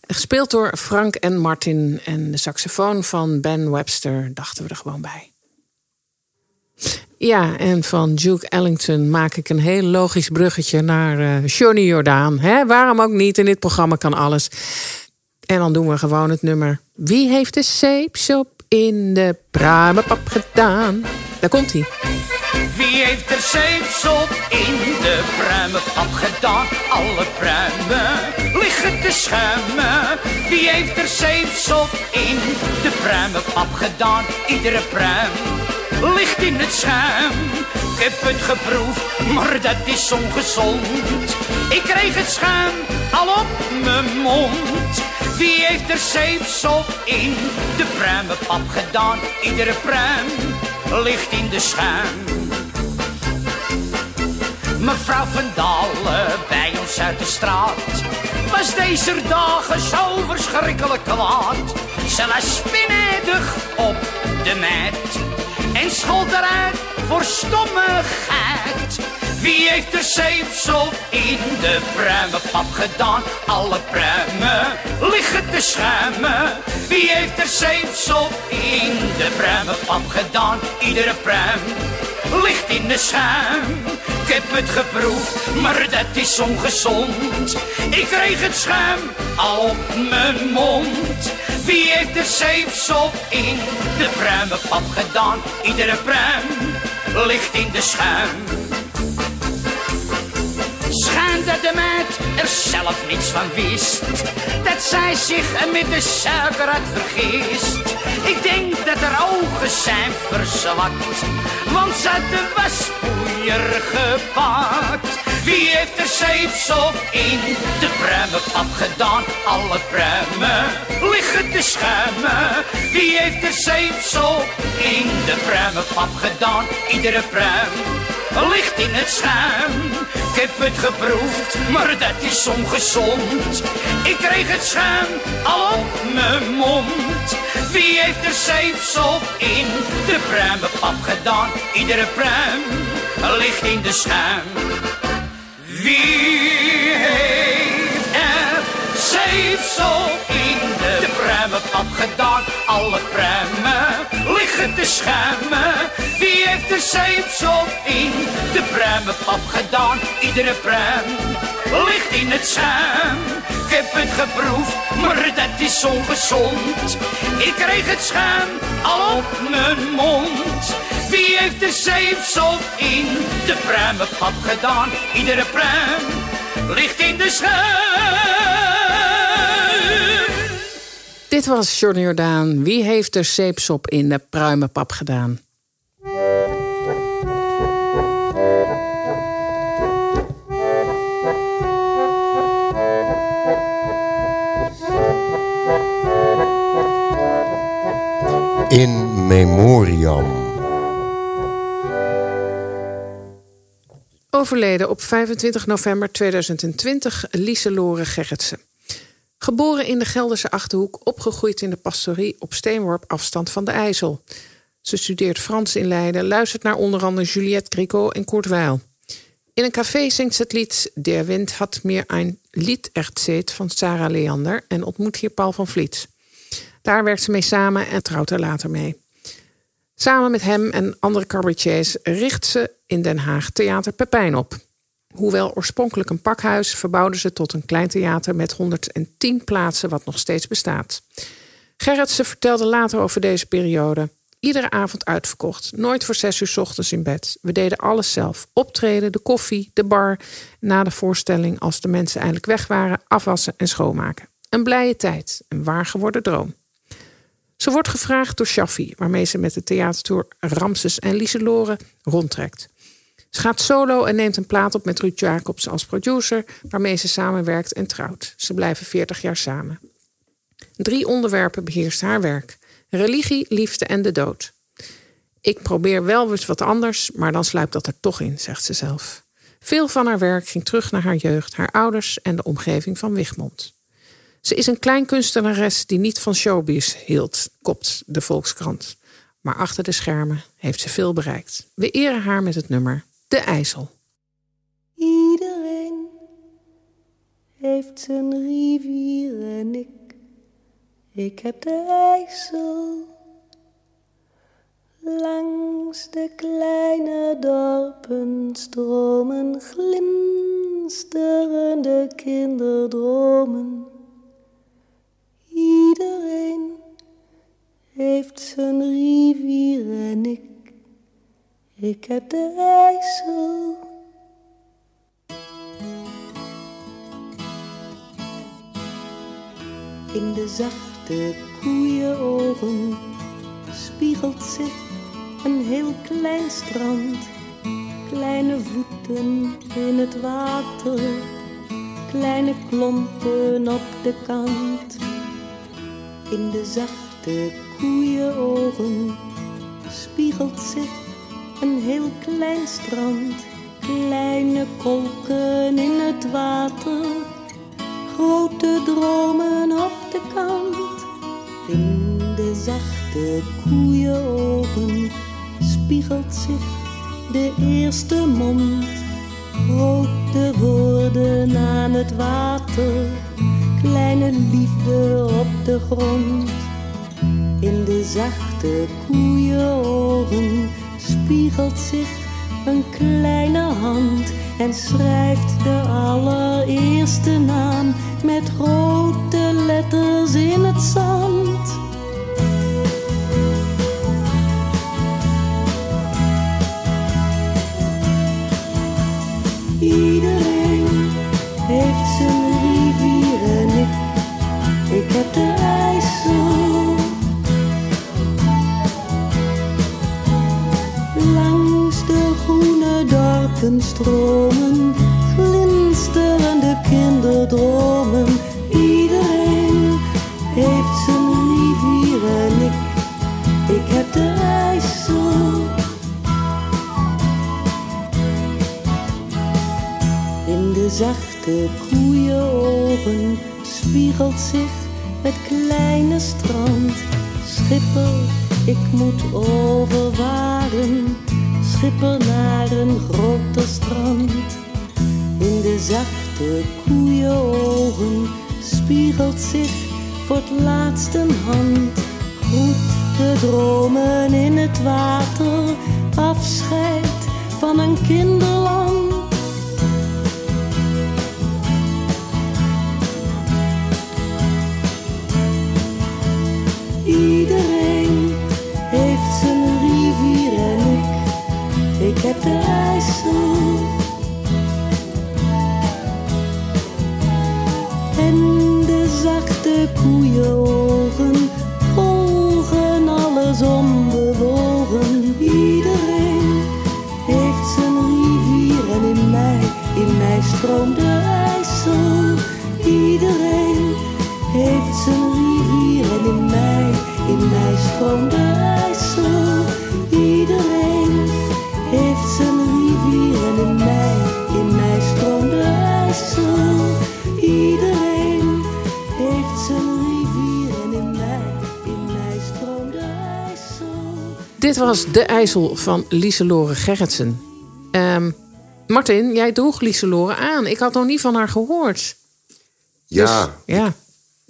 Gespeeld door Frank en Martin. En de saxofoon van Ben Webster dachten we er gewoon bij. Ja, en van Duke Ellington maak ik een heel logisch bruggetje naar eh Johnny Jordaan. Hè? Waarom ook niet? In dit programma kan alles. En dan doen we gewoon het nummer. Wie heeft de zeepsop in de pruimenpap gedaan? Daar komt hij. Wie heeft er zeepsop in de pruimenpap gedaan? Alle pruimen liggen te schuimen. Wie heeft er zeepsop in de pruimenpap gedaan? Iedere pruim ligt in het schuim. Ik heb het geproefd, maar dat is ongezond. Ik kreeg het schuim al op mijn mond. Wie heeft er zeepsop in de pruimenpap gedaan? Iedere pruim ligt in de schuim. Mevrouw van Dalen bij ons uit de straat was deze dagen zo verschrikkelijk kwaad. Ze was spinnedig op de mat en schold eruit voor stommigheid. Wie heeft er zeepsel in de pruimenpap gedaan? Alle pruimen liggen te schuimen. Wie heeft er zeepsel in de pruimenpap gedaan? Iedere pruim ligt in de schuim. Ik heb het geproefd, maar dat is ongezond. Ik kreeg het schuim al op mijn mond. Wie heeft de zeepsop in de pruimenpap gedaan? Iedere pruim ligt in de schuim. Schijn dat de meid er zelf niets van wist. Dat zij zich met de suiker had vergist. Ik denk dat haar ogen zijn verzwakt. Want ze had de waspoeier gepakt. Wie heeft er zeepsop in de pruimenpap gedaan? Alle pruimen liggen te schuimen. Wie heeft er zeepsop in de pruimenpap gedaan? Iedere pruim ligt in het schuim. Ik heb het geproefd, maar dat is ongezond. Ik kreeg het schuim al op mijn mond. Wie heeft er zeepsop in de pruimenpap gedaan? Iedere pruim ligt in de schuim. Wie heeft er zeepsop in de pruimenpap gedaan? Alle pruimen liggen te schuimen. Wie heeft er zeepsop in de pruimenpap gedaan? Iedere pruim ligt in het schuim. Ik heb het geproefd, maar dat is ongezond. Ik kreeg het schuim al op mijn mond. Wie heeft de zeepsop in de pruimenpap gedaan? Iedere pruim ligt in de schuim. Dit was Johnny Jordaan. Wie heeft er zeepsop in de pruimenpap gedaan? In memoriam. Overleden op 25 november 2020 Lieselore Gerritsen. Geboren in de Gelderse Achterhoek, opgegroeid in de pastorie op steenworp afstand van de IJssel. Ze studeert Frans in Leiden, luistert naar onder andere Juliette Gricot en Kurt Weill. In een café zingt ze het lied Der Wind had meer een Lied erzählt van Sarah Leander en ontmoet hier Paul van Vliet. Daar werkt ze mee samen en trouwt er later mee. Samen met hem en andere cabaretiers richt ze in Den Haag Theater Pepijn op. Hoewel oorspronkelijk een pakhuis, verbouwde ze tot een klein theater met 110 plaatsen, wat nog steeds bestaat. Gerritsen vertelde later over deze periode. Iedere avond uitverkocht, nooit voor zes uur 's ochtends in bed. We deden alles zelf: optreden, de koffie, de bar. Na de voorstelling, als de mensen eindelijk weg waren, afwassen en schoonmaken. Een blije tijd, een waar geworden droom. Ze wordt gevraagd door Shaffi, waarmee ze met de theatertour Ramses en Lieselore rondtrekt. Ze gaat solo en neemt een plaat op met Ruud Jacobs als producer, waarmee ze samenwerkt en trouwt. Ze blijven 40 jaar samen. Drie onderwerpen beheerst haar werk: religie, liefde en de dood. Ik probeer wel eens wat anders, maar dan sluipt dat er toch in, zegt ze zelf. Veel van haar werk ging terug naar haar jeugd, haar ouders en de omgeving van Wigmond. Ze is een klein kunstenares die niet van showbiz hield, kopt de Volkskrant. Maar achter de schermen heeft ze veel bereikt. We eren haar met het nummer De IJssel. Iedereen heeft zijn rivier en ik, ik heb de IJssel. Langs de kleine dorpen stromen glinsterende kinderdromen. Iedereen heeft zijn rivier en ik, ik heb de IJssel. In de zachte koeienogen spiegelt zich een heel klein strand. Kleine voeten in het water, kleine klompen op de kant. In de zachte koeienogen spiegelt zich een heel klein strand. Kleine kolken in het water, grote dromen op de kant. In de zachte koeienogen spiegelt zich de eerste mond. Grote woorden aan het water, kleine liefde op de grond. In de zachte koeienogen spiegelt zich een kleine hand en schrijft de allereerste naam met grote letters in het zand. Iedereen heeft zijn rivier en ik, ik heb de dorpen stromen, glinsterende kinderdromen. Iedereen heeft zijn rivier en ik, ik heb de IJssel. In de zachte koeienogen spiegelt zich het kleine strand. Schipper, ik moet overvaren. Schipper naar een groter strand. In de zachte koeienogen spiegelt zich voor het laatst een hand. Groet de dromen in het water. Afscheid van een kinderland. Iedereen heeft zijn rivier en in mij, in mij stroomt Dit was De IJssel van Lieselore Gerritsen. Ehm, Martin, jij droeg Lieselore aan. Ik had nog niet van haar gehoord. Ja, Ja,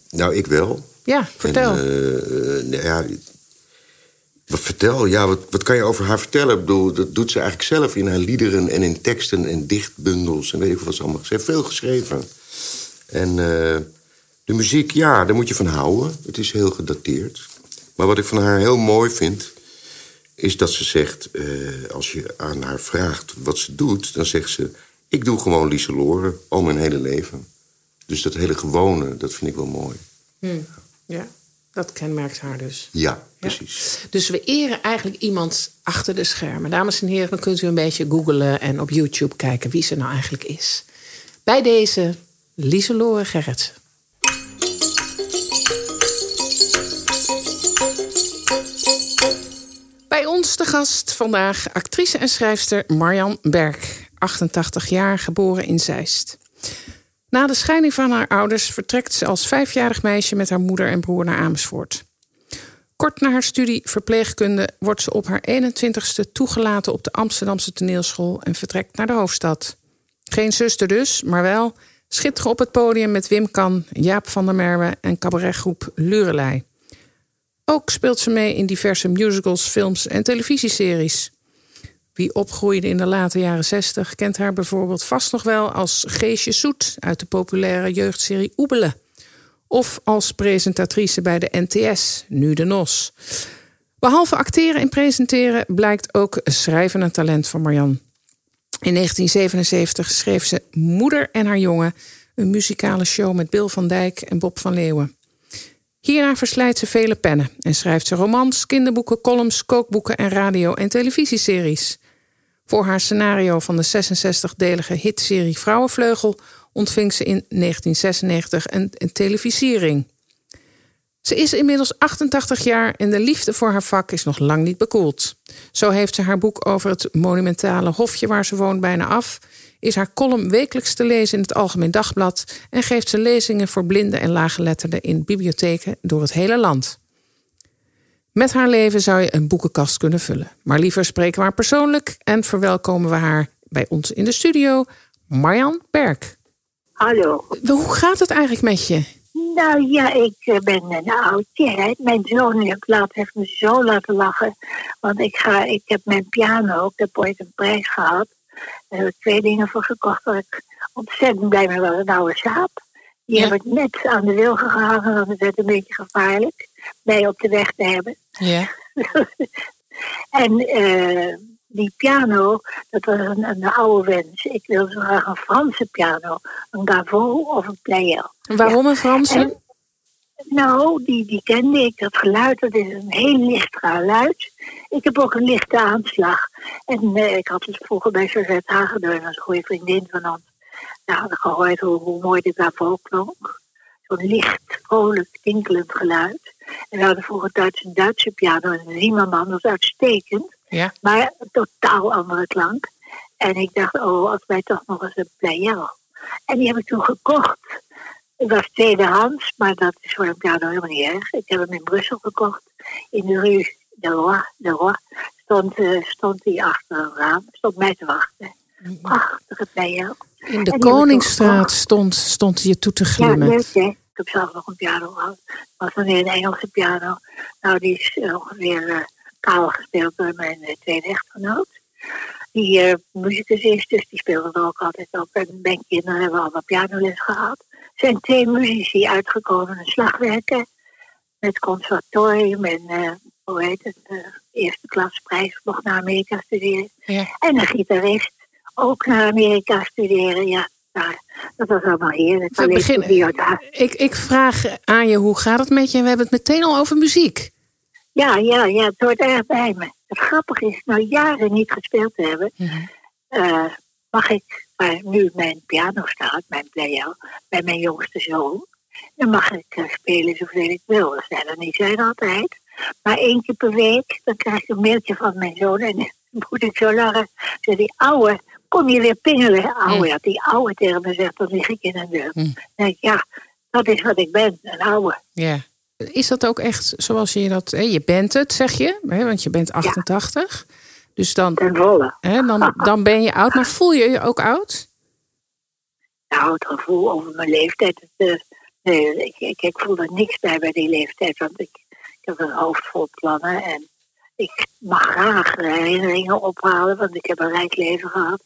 nou ik wel. ja vertel. En, eh, nou ja, wat vertel? Ja, wat, wat kan je over haar vertellen? Ik bedoel, dat doet ze eigenlijk zelf in haar liederen en in teksten en dichtbundels en weet ik wat ze allemaal. Ze heeft veel geschreven. En eh, de muziek, ja, daar moet je van houden. Het is heel gedateerd. Maar wat ik van haar heel mooi vind, is dat ze zegt, eh, als je aan haar vraagt wat ze doet, dan zegt ze: Ik doe gewoon Lieselore al mijn hele leven. Dus dat hele gewone, dat vind ik wel mooi. Hm, ja, dat kenmerkt haar dus. Ja, precies. Dus we eren eigenlijk iemand achter de schermen. Dames en heren, dan kunt u een beetje googlen en op YouTube kijken wie ze nou eigenlijk is. Bij deze Lieselore Gerritsen. De gast vandaag actrice en schrijfster Marjan Berg. 88 jaar, geboren in Zeist. Na de scheiding van haar ouders vertrekt ze als vijfjarig meisje met haar moeder en broer naar Amersfoort. Kort na haar studie verpleegkunde wordt ze op haar 21ste toegelaten op de Amsterdamse toneelschool en vertrekt naar de hoofdstad. Geen zuster dus, maar wel schitteren op het podium met Wim Kan, Jaap van der Merwe en cabaretgroep Lurelei. Ook speelt ze mee in diverse musicals, films en televisieseries. Wie opgroeide in de late jaren 60 kent haar bijvoorbeeld vast nog wel als Geesje Soet uit de populaire jeugdserie Oebele. Of als presentatrice bij de NTS, nu de NOS. Behalve acteren en presenteren blijkt ook schrijven een talent van Marjan. In 1977 schreef ze Moeder en haar jongen, een muzikale show met Bill van Dijk en Bob van Leeuwen. Hierna verslijt ze vele pennen en schrijft ze romans, kinderboeken, columns, kookboeken en radio- en televisieseries. Voor haar scenario van de 66-delige hitserie Vrouwenvleugel ontving ze in 1996 een, een televisiering. Ze is inmiddels 88 jaar en de liefde voor haar vak is nog lang niet bekoeld. Zo heeft ze haar boek over het monumentale hofje waar ze woont bijna af, is haar column wekelijks te lezen in het Algemeen Dagblad en geeft ze lezingen voor blinden en laaggeletterden in bibliotheken door het hele land. Met haar leven zou je een boekenkast kunnen vullen. Maar liever spreken we haar persoonlijk en verwelkomen we haar bij ons in de studio, Marjan Berk. Hallo. Hoe gaat het eigenlijk met je? Nou ja, ik eh, ben een oudje. Hè. Mijn zoon heeft, laat, heeft me zo laten lachen. Want ik, ga, ik heb mijn piano, ik heb ooit een prijs gehad. Daar heb ik twee dingen voor gekocht waar ik ontzettend blij mee was. Een oude saap. Die heb ik net aan de wilgen gehangen, want het werd een beetje gevaarlijk. Mij op de weg te hebben. Ja. En eh, die piano, dat was een, een oude wens. Ik wilde zo graag een Franse piano. Een Gavot of een Pleyel. Waarom een Franse? En- nou, die, die kende ik. Dat geluid, dat is een heel licht geluid. Ik heb ook een lichte aanslag. En eh, ik had het vroeger bij Suzette Hagedeur, is een goede vriendin van ons. Ik gehoord hoe, hoe mooi de Gavot klonk. Zo'n licht, vrolijk, tinkelend geluid. En we hadden vroeger thuis een Duitse piano. En een Zimmerman dat was uitstekend. Ja. Maar een totaal andere klank. En ik dacht, oh, als wij toch nog eens een Pleyel. En die heb ik toen gekocht. Het was tweedehands, maar dat is voor een piano helemaal niet erg. Ik heb hem in Brussel gekocht. In de rue de Roi. De Roi stond, eh, stond hij achter een raam. Stond mij te wachten. Prachtige Pleyel. In de Koningsstraat stond, stond je toe te ja, glimmen. leuk hè. Ik heb zelf nog een piano gehad. was dan een Engelse piano. Nou, die is eh, ongeveer kaal gespeeld door mijn eh, tweede echtgenoot. Die eh muzikus is, dus die speelde er ook altijd op. En mijn kinderen hebben allemaal pianoles gehad. Er zijn twee muzici uitgekomen, een slagwerker met conservatorium en hoe heet het, eh, eerste klas prijs mocht naar Amerika studeren. Ja. En een gitarist ook naar Amerika studeren. Ja, nou, dat was allemaal heerlijk. We beginnen. Ik, ik vraag aan je, hoe gaat het met je? We hebben het meteen al over muziek. Ja, ja, ja, het hoort erg bij me. Het grappige is, nou jaren niet gespeeld te hebben, eh, mag ik, waar nu mijn piano staat, mijn player, bij mijn jongste zoon, dan mag ik eh, spelen zoveel ik wil. Dat zijn er niet zijn altijd. Maar één keer per week, dan krijg ik een mailtje van mijn zoon en dan moet ik zo lachen. Zeg die ouwe, kom je weer pingelen? Ouwe, ja, die ouwe tegen me zegt, dan lig ik in een deur. Ik, ja, dat is wat ik ben, een ouwe. Ja. Is dat ook echt zoals je dat... Hè, je bent het, zeg je, hè, want je bent 88. Dus dan, hè, dan, dan ben je oud. Maar voel je je ook oud? Nou, het gevoel over mijn leeftijd. Het, eh, nee, ik, ik, ik voel er niks bij bij die leeftijd. Want ik heb een hoofd vol plannen. En ik mag graag herinneringen ophalen. Want ik heb een rijk leven gehad.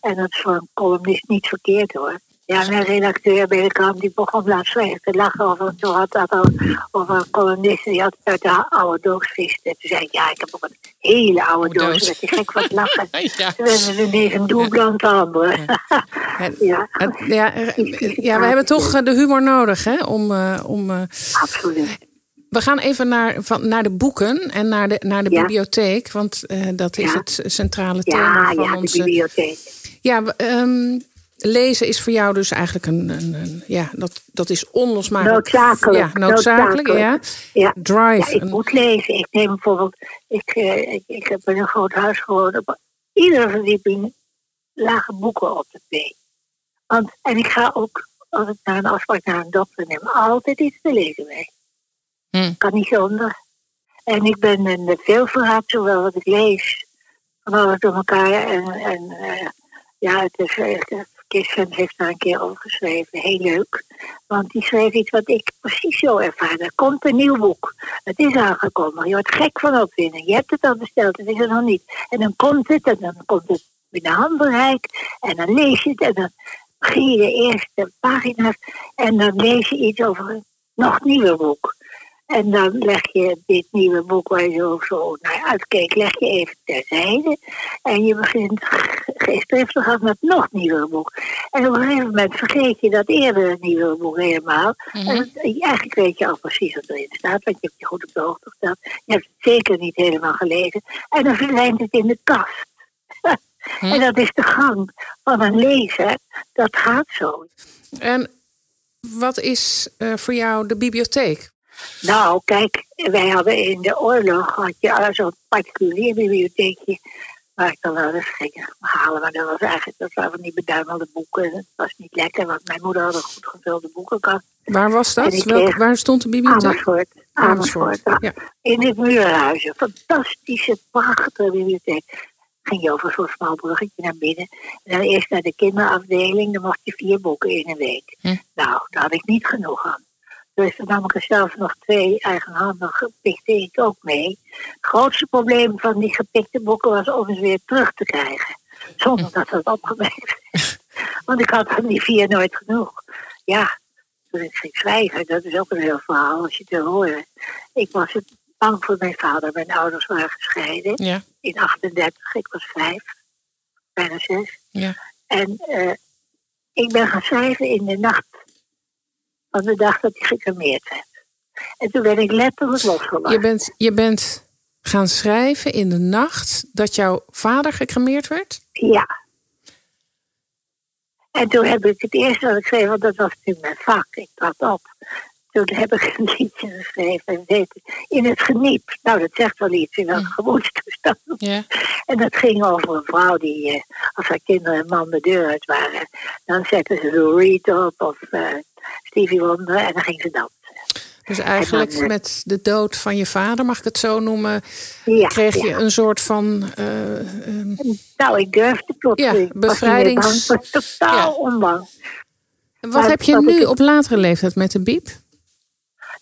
En dat is voor een columnist niet verkeerd hoor. Ja, mijn redacteur bij de krant die begon laatst te lachen over, toen had dat al, over een columnist die had uit de oude doos vist. En toen zei ik, ja, ik heb ook een hele oude doos. Toen werd hij gek van het lachen. Toen werden we ineens een doelblank handen. ja. Ja, ja, we hebben toch eh, de humor nodig, hè? Om, eh, om, eh, Absoluut. We gaan even naar, van, naar de boeken en naar de, naar de Ja. bibliotheek. Want eh, dat is Ja. het centrale Ja, thema van ja, de onze... bibliotheek. Ja, ehm, lezen is voor jou dus eigenlijk een... een, een- ja, dat, dat is onlosmakelijk. Noodzakelijk. Ja, noodzakelijk, ja. Ja. Drive. Ja, ik moet lezen. Ik neem bijvoorbeeld, ik, eh, ik, ik heb in een groot huis gewoond. Op iedere verdieping lagen boeken op de thee. Want, en ik ga ook, als ik naar een afspraak naar een dokter neem, altijd iets te lezen mee. Kan niet zonder. En ik ben een veelverraad, zowel wat ik lees, van alles door elkaar. En, en eh, ja, het is, eh, Kirsten heeft daar een keer over geschreven. Heel leuk. Want die schreef iets wat ik precies zo ervaar. Er komt een nieuw boek. Het is aangekomen. Je wordt gek van opwinding. Je hebt het al besteld, het is er nog niet. En dan komt het en dan komt het binnen handbereik. En dan lees je het en dan begin je de eerste pagina's. En dan lees je iets over een nog nieuwer boek. En dan leg je dit nieuwe boek waar je zo, zo naar uitkeek, leg je even terzijde. En je begint geestdriftig aan met nog nieuwer boek. En op een gegeven moment vergeet je dat eerdere nieuwe boek helemaal. En het- eigenlijk weet je al precies wat erin staat, want je hebt je goed op de hoogte gesteld. Je hebt het zeker niet helemaal gelezen. En dan verdwijnt het in de kast. En dat is de gang van een lezer. Dat gaat zo. En wat is eh, voor jou de bibliotheek? Nou, kijk, wij hadden in de oorlog had je zo'n particulier bibliotheekje waar ik dan wel eens ging halen. Maar dat was eigenlijk dat waren van die beduimelde boeken. Dat was niet lekker, want mijn moeder had een goed gevulde boekenkast. Waar was dat? Welk- waar stond de bibliotheek? Amersfoort. Amersfoort. ja. In het Muurhuizen. Fantastische, prachtige bibliotheek. Ging je over zo'n smal bruggetje naar binnen. En dan eerst naar de kinderafdeling. Dan mocht je vier boeken in een week. Hm. Nou, daar had ik niet genoeg aan. Dus dan nam ik er zelf nog twee eigenhandig gepikte ik ook mee. Het grootste probleem van die gepikte boeken was om ze weer terug te krijgen. Zonder dat het opgemerkt werd. Want ik had van die vier nooit genoeg. Ja, toen ik ging schrijven, dat is ook een heel verhaal als je het wil horen. Ik was het bang voor mijn vader. Mijn ouders waren gescheiden Ja, in 38. Ik was vijf, bijna zes. ja. En eh, ik ben gaan schrijven in de nacht van de dag dat hij gecremeerd werd. En toen ben ik letterlijk losgelaten. Je bent, je bent gaan schrijven in de nacht dat jouw vader gecremeerd werd? Ja. En toen heb ik het eerste wat ik schreef, want dat was natuurlijk mijn vak. Ik trad op. Toen heb ik een liedje geschreven. En het heette In het geniep. Nou, dat zegt wel iets in welke gemoedstoestand. Ja. En dat ging over een vrouw die, eh, als haar kinderen en man de deur uit waren, dan zetten ze Lou Reed op of eh, Stevie Wonder en dan ging ze dansen. Dus eigenlijk dan, eh, met de dood van je vader, mag ik het zo noemen, Ja, kreeg je een soort van. ehm, Nou, ik durfde plotseling. Ja, bevrijdings- ik was totaal Ja. onbang. wat Maar heb je nu ik- op latere leeftijd met de biep?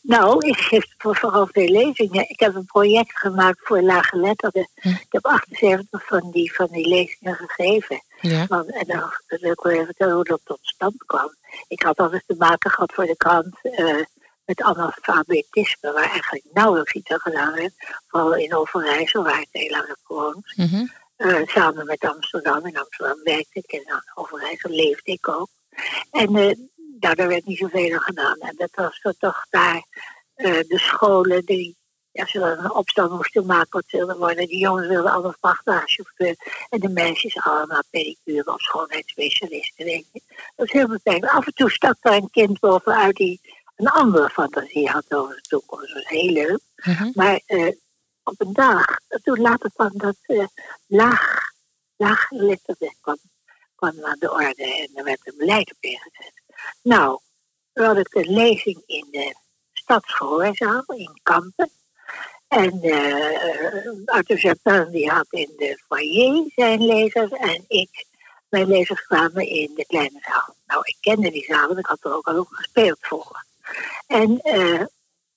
Nou, ik geef voor- vooral veel lezingen. Ik heb een project gemaakt voor laaggeletterden. Hm. Ik heb 78 van die, van die lezingen gegeven. Ja. Want, en dan wil ik wel even vertellen hoe dat tot stand kwam. Ik had altijd te maken gehad voor de krant eh, met analfabetisme, waar eigenlijk nauwelijks iets aan gedaan werd. Vooral in Overijssel, waar ik heel lang heb gewoond. Mhm. Eh, samen met Amsterdam. In Amsterdam werkte ik en in Overijssel leefde ik ook. En nou, daar werd niet zoveel aan gedaan. En dat was toch daar de scholen die, ja, ze dan een opstand moesten maken wat ze wilden worden. Die jongens wilden allemaal vrachtwagenchauffeur. En de meisjes allemaal pedicure of schoonheidsspecialisten, weet je. Dat is heel beperkt. Af en toe stak daar een kind bovenuit die een andere fantasie had over de toekomst. Dat was heel leuk. Mhm. Maar eh, op een dag, toen later kwam dat eh laag, laaggeletterde kwam, kwam aan de orde en er werd een beleid op ingezet. Nou, toen had ik een lezing in de stadsgehoorzaal in Kampen. En eh Arthur Japin die had in de foyer zijn lezers en ik, mijn lezers kwamen in de kleine zaal. Nou, ik kende die zaal, want ik had er ook al over gespeeld vroeger. En eh,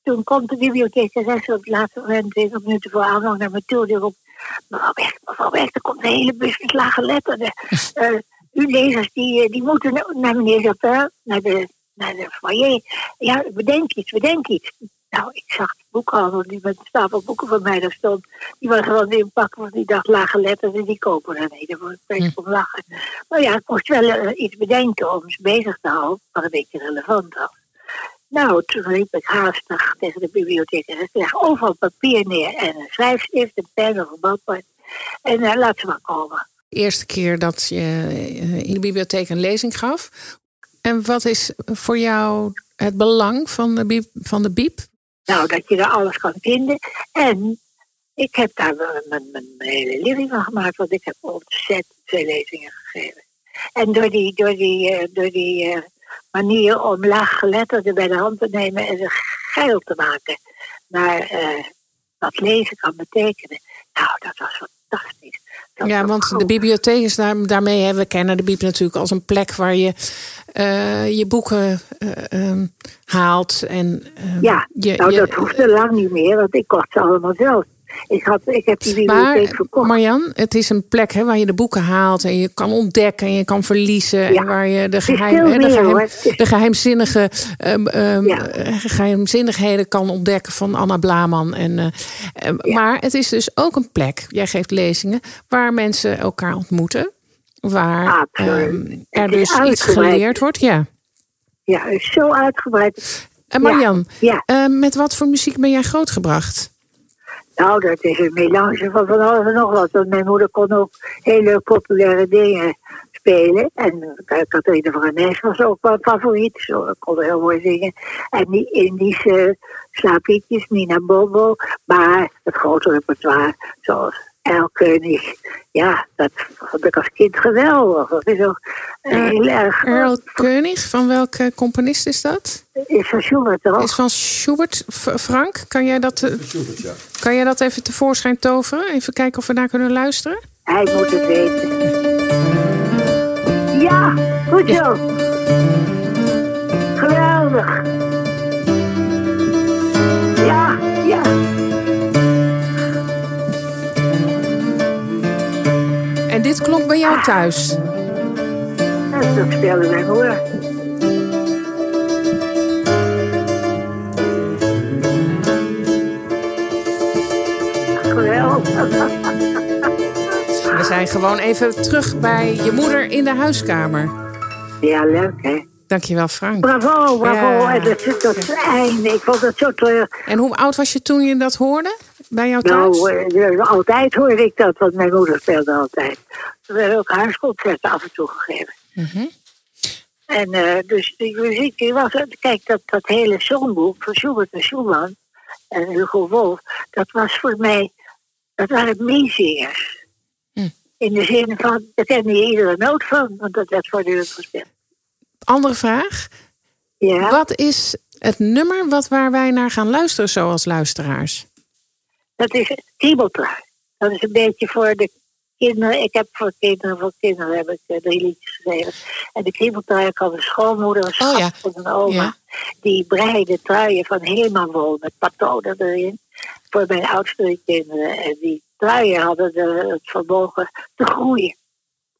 toen komt de bibliothecares op het laatste moment, 20 minuten voor aanvang, naar me toe. Die roept, mevrouw Weg, mevrouw Weg, er komt een hele bus met lage letterden. Eh, uw lezers, die, eh, die moeten na- naar meneer Japin, naar de, naar de foyer. Ja, bedenk iets, bedenk iets. Nou, ik zag de boekhandel die met een stapel boeken van mij daar stond. Die was gewoon in pakken, want die dacht lage letters en die kopen er niet. Daar word ik beetje om lachen. Maar ja, ik moest wel eh, iets bedenken om ze bezig te houden, wat een beetje relevant was. Nou, toen riep ik haastig tegen de bibliotheek. En ik leg overal papier neer en een schrijfstift, een pen of een balpen. En uh, laat ze maar komen. De eerste keer dat je eh, in de bibliotheek een lezing gaf. En wat is voor jou het belang van de biep? Van de biep? Nou, dat je daar alles kan vinden. En ik heb daar mijn, hele living van gemaakt, want ik heb ontzettend veel lezingen gegeven. En door die, door die, uh, door die uh, manier om laaggeletterden bij de hand te nemen en ze geil te maken naar uh, wat lezen kan betekenen. Nou, dat was fantastisch. Dat ja, want goed. de bibliotheek is daar, daarmee, hè, we kennen de biep natuurlijk als een plek waar je uh, je boeken uh, um, haalt. En, uh, ja, je, nou je, dat hoefde lang niet meer, want ik kocht ze allemaal zelf. Ik, had, ik heb die bibliotheek maar, verkocht. Marjan, het is een plek hè, waar je de boeken haalt en je kan ontdekken en je kan verliezen. Ja. En waar je de, geheim, hè, de, geheim, geheimzinnige um, um, Ja. geheimzinnigheden kan ontdekken van Anna Blaman. En, uh, Ja. Maar het is dus ook een plek, jij geeft lezingen, waar mensen elkaar ontmoeten. Waar um, er dus iets geleerd wordt. Ja. Ja, is zo uitgebreid. En Marjan, Ja. met wat voor muziek ben jij grootgebracht? Nou, dat is een melange van van alles en nog wat. Want mijn moeder kon ook hele populaire dingen spelen. En uh, Catharina van Rennes was ook wel favoriet. Ik kon heel mooi zingen. En die Indische slaapliedjes, Nina Bobo. Maar het grote repertoire, zoals Erlkönig. Ja, dat vond ik als kind geweldig. Dat is ook heel erg... König, van welke componist is dat? Is van Schubert, toch? Is van Schubert. Frank, kan jij, dat, eh, kan jij dat even tevoorschijn toveren? Even kijken of we daar kunnen luisteren? Hij moet het weten. Ja, goed zo. Geweldig. Ja, dit klonk bij jou thuis? Dat, dat speelde moeder. Geweldig. We zijn gewoon even terug bij je moeder in de huiskamer. Ja, leuk hè. Dankjewel, Frank. Bravo, bravo. Ja. En dat. Ik vond het zo terug. En hoe oud was je toen je dat hoorde? Bij jou thuis? Nou, altijd hoorde ik dat, want mijn moeder speelde altijd. Er werden ook huisconcerten af en toe gegeven. Mhm. En eh, dus die muziek, die was, kijk, dat, dat hele songboek van Schubert en Schumann en Hugo Wolf, dat was voor mij, dat waren meezingers. Hm. In de zin van, daar kende je iedere noot van, want dat werd voortdurend gespeeld. Andere vraag. Ja. Wat is het nummer wat waar wij naar gaan luisteren, zoals luisteraars? Dat is kriebeltrui. Dat is een beetje voor de kinderen. Ik heb voor kinderen, voor kinderen heb ik eh, drie liedjes geschreven. En de kriebeltrui kan een schoonmoeder, een schat Oh ja. van een oma. Ja. Die breide truien van Helemaal met patronen erin. Voor mijn oudste kinderen. En die truien hadden de, het vermogen te groeien.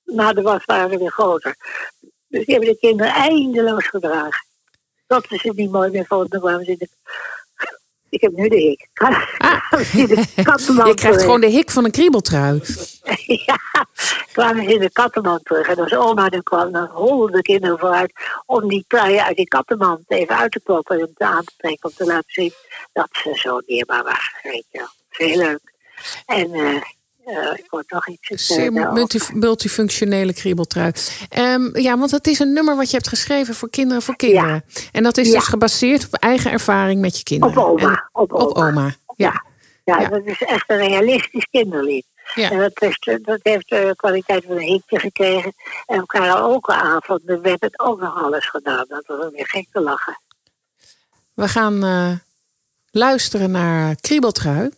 Na de was waren weer groter. Dus die hebben de kinderen eindeloos gedragen. Tot ze niet mooi meer vonden, kwamen ze in de... Ik heb nu de hik. Ah. Je krijgt gewoon de hik van een kriebeltrui. ja, kwamen ze in de kattenmand terug. En als oma dan kwam, dan de kinderen vooruit om die truien uit die kattenmand even uit te kloppen en hem te aan te trekken. Om te laten zien dat ze zo neerbaar waren. Weet je wel. Heel leuk. En eh eh, ik word nog iets Zeer vertellen. multi- multifunctionele kriebeltrui. Ehm, ja, want het is een nummer wat je hebt geschreven voor kinderen voor kinderen. En dat is Ja. dus gebaseerd op eigen ervaring met je kinderen. Op oma, En- op oma. Ja. Ja, Ja. dat is echt een realistisch kinderlied. Ja. En dat heeft, eh, dat heeft de kwaliteit van een hitje gekregen. En op karaokeavond werd het ook nog alles gedaan. Dat was weer gek te lachen. We gaan eh, luisteren naar Kriebeltrui.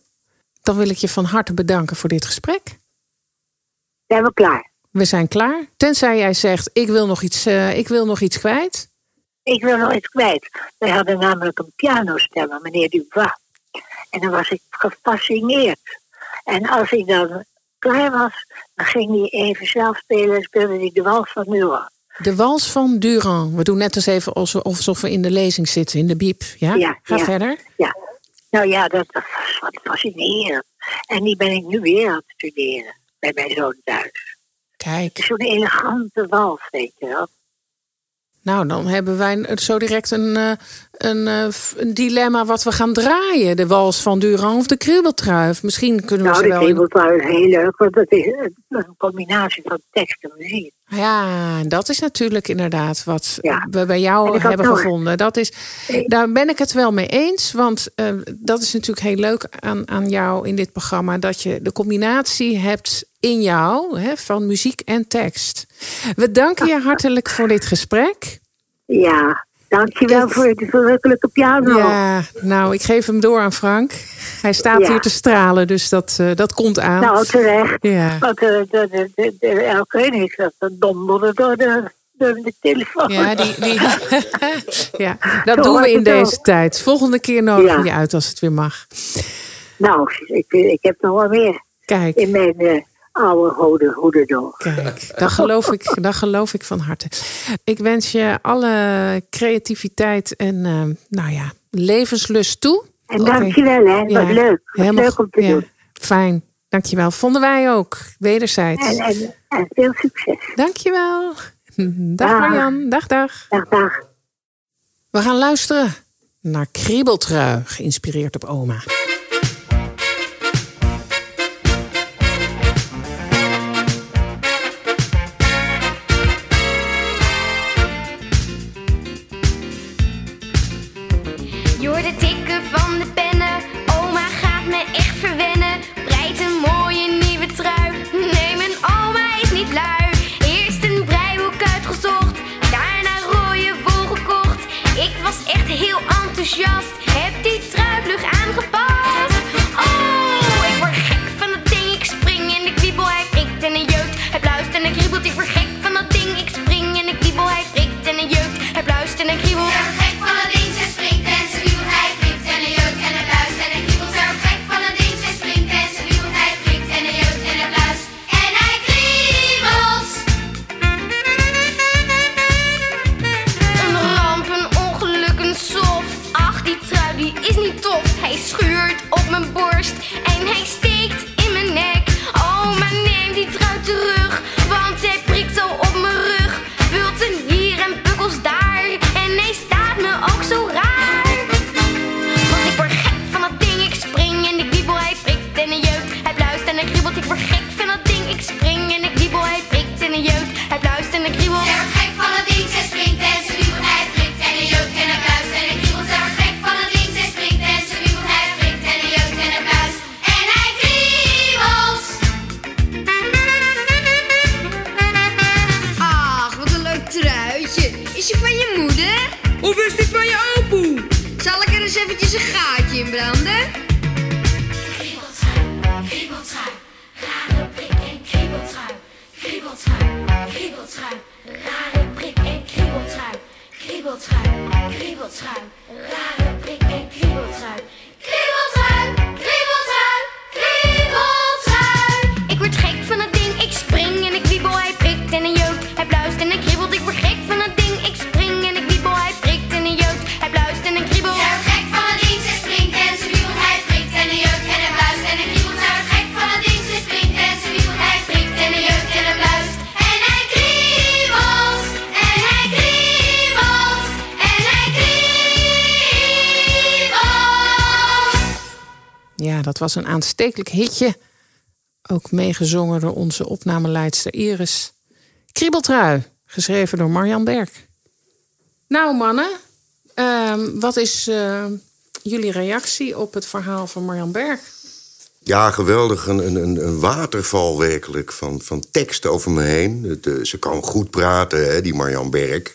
Dan wil ik je van harte bedanken voor dit gesprek. Zijn we klaar? We zijn klaar. Tenzij jij zegt, ik wil nog iets, eh, ik wil nog iets kwijt. Ik wil nog iets kwijt. Wij hadden namelijk een pianostemmer, meneer Dubois. En dan was ik gefascineerd. En als hij dan klaar was, dan ging hij even zelf spelen en speelde hij de wals van Nuran. De wals van Durand. We doen net als even alsof alsof we in de lezing zitten, in de biep. Ja? Ja, Ga ja. verder. Ja. Nou ja, dat, dat was wat fascinerend. En die ben ik nu weer aan het studeren bij mijn zoon thuis. Kijk. Zo'n elegante wals, weet je wel. Nou, dan hebben wij zo direct een, eh, een, eh, een dilemma wat we gaan draaien. De wals van Durand of de kriebeltruif. Misschien kunnen we Nou, ze de wel... in- kriebeltrui is heel leuk, want dat is een- een combinatie van tekst en muziek. Ja, dat is natuurlijk inderdaad wat we bij jou hebben gevonden. Dat is, daar ben ik het wel mee eens. Want eh, dat is natuurlijk heel leuk aan, aan jou in dit programma. Dat je de combinatie hebt in jou hè, van muziek en tekst. We danken je hartelijk voor dit gesprek. Ja, dankjewel voor de verrukkelijke piano. Ja, nou, ik geef hem door aan Frank. Hij staat Ja. hier te stralen, dus dat, eh, dat komt aan. Nou, terecht. Ja. Want de, de, de, de, de El Koning, dat donderde door de, door de telefoon. Ja, die, die, ja, dat Zo doen we in het deze ook. tijd. Volgende keer Ja. je uit als het weer mag. Nou, ik, ik heb nog wel meer Kijk. in mijn eh, oude hoede, hoederdol. Kijk, dat geloof, ik, dat geloof ik van harte. Ik wens je alle creativiteit en eh, nou ja, levenslust toe. En dankjewel, hè. Wat leuk. Wat helemaal leuk om te ja, doen. Fijn, dankjewel. Vonden wij ook, wederzijds. En, en, en veel succes. Dankjewel. Dag Dag. Marjan, dag dag. Dag dag. We gaan luisteren naar Kriebeltrui, geïnspireerd op oma. Heel Kriebeltrui, rare prik en kriebeltrui. Dat was een aanstekelijk hitje. Ook meegezongen door onze opnameleidster Iris. Kriebeltrui, geschreven door Marjan Berg. Nou mannen, ehm, wat is eh, jullie reactie op het verhaal van Marjan Berg? Ja, geweldig. Een, een, een- waterval werkelijk van, van teksten over me heen. Het, eh, ze kan goed praten, hè, die Marjan Berg.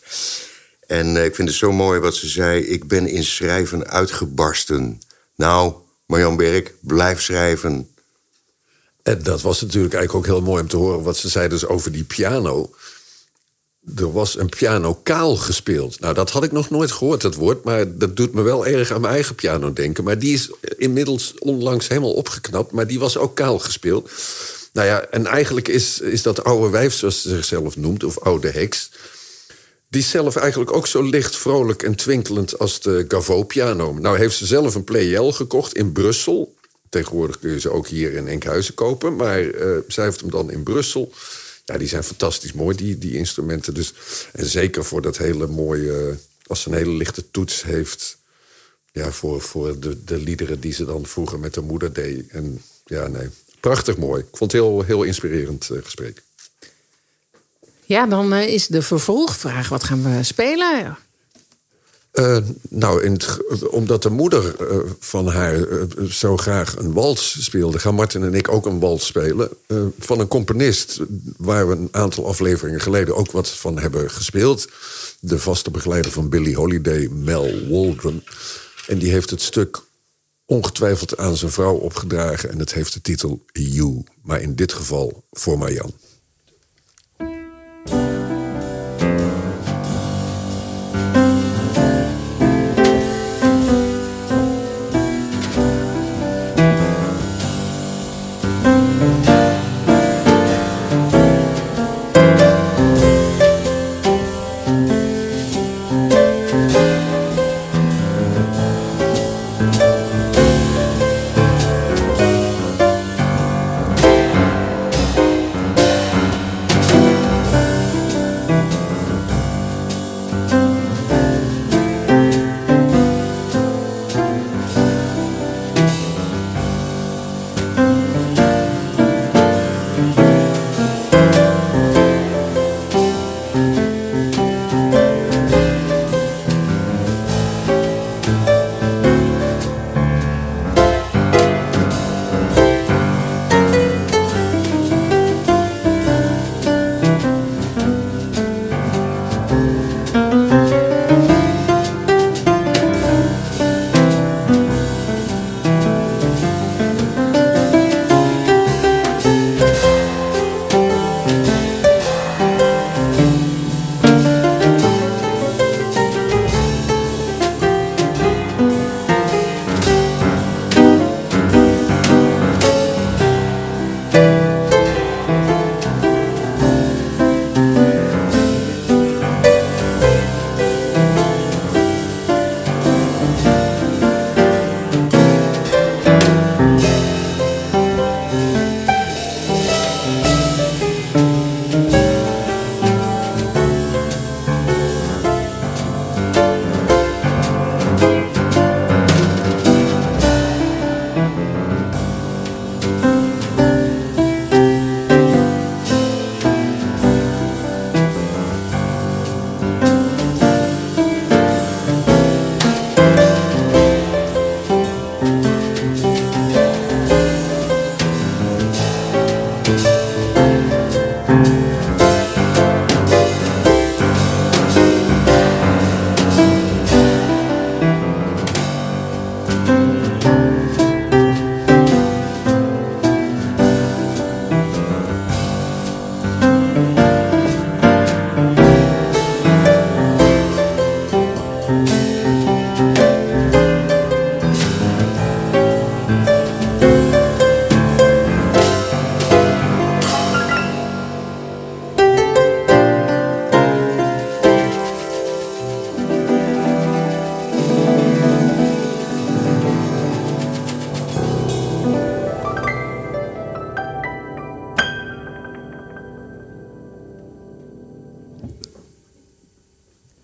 En eh, ik vind het zo mooi wat ze zei. Ik ben in schrijven uitgebarsten. Nou, Marjan Berg, blijf schrijven. En dat was natuurlijk eigenlijk ook heel mooi om te horen wat ze zei dus over die piano. Er was een piano kaal gespeeld. Nou, dat had ik nog nooit gehoord, dat woord. Maar dat doet me wel erg aan mijn eigen piano denken. Maar die is inmiddels onlangs helemaal opgeknapt. Maar die was ook kaal gespeeld. Nou ja, en eigenlijk is, is dat oude wijf, zoals ze zichzelf noemt... of oude heks... die zelf eigenlijk ook zo licht, vrolijk en twinkelend... als de Gaveau-piano. Nou heeft ze zelf een Pleyel gekocht in Brussel. Tegenwoordig kun je ze ook hier in Enkhuizen kopen. Maar eh, zij heeft hem dan in Brussel... Ja, die zijn fantastisch mooi, die, die instrumenten. Dus, en zeker voor dat hele mooie... Als ze een hele lichte toets heeft... Ja, voor, voor de, de liederen die ze dan vroeger met haar moeder deed. En ja, nee, prachtig mooi. Ik vond het heel, heel inspirerend eh, gesprek. Ja, dan eh, is de vervolgvraag, wat gaan we spelen? Eh, nou, in omdat de moeder eh, van haar zo graag een wals speelde... gaan Martin en ik ook een wals spelen. van een componist waar we een aantal afleveringen geleden... ook wat van hebben gespeeld. De vaste begeleider van Billie Holiday, Mel Waldron. En die heeft het stuk ongetwijfeld aan zijn vrouw opgedragen... en het heeft de titel You. Maar in dit geval voor Marjan.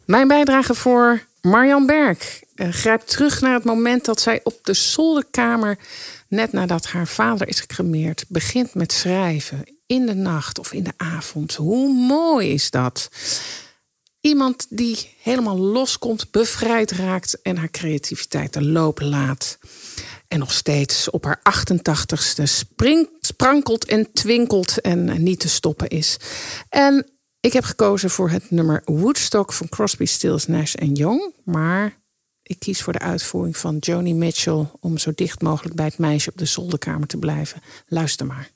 Mijn bijdrage voor Marjan Berg eh, grijpt terug naar het moment dat zij op de zolderkamer, net nadat haar vader is gecremeerd, begint met schrijven. In de nacht of in de avond. Hoe mooi is dat? Iemand die helemaal loskomt, bevrijd raakt en haar creativiteit de loop laat. En nog steeds op haar 88ste spring, sprankelt en twinkelt en niet te stoppen is. En ik heb gekozen voor het nummer Woodstock van Crosby, Stills, Nash Young. Maar ik kies voor de uitvoering van Joni Mitchell om zo dicht mogelijk bij het meisje op de zolderkamer te blijven. Luister maar.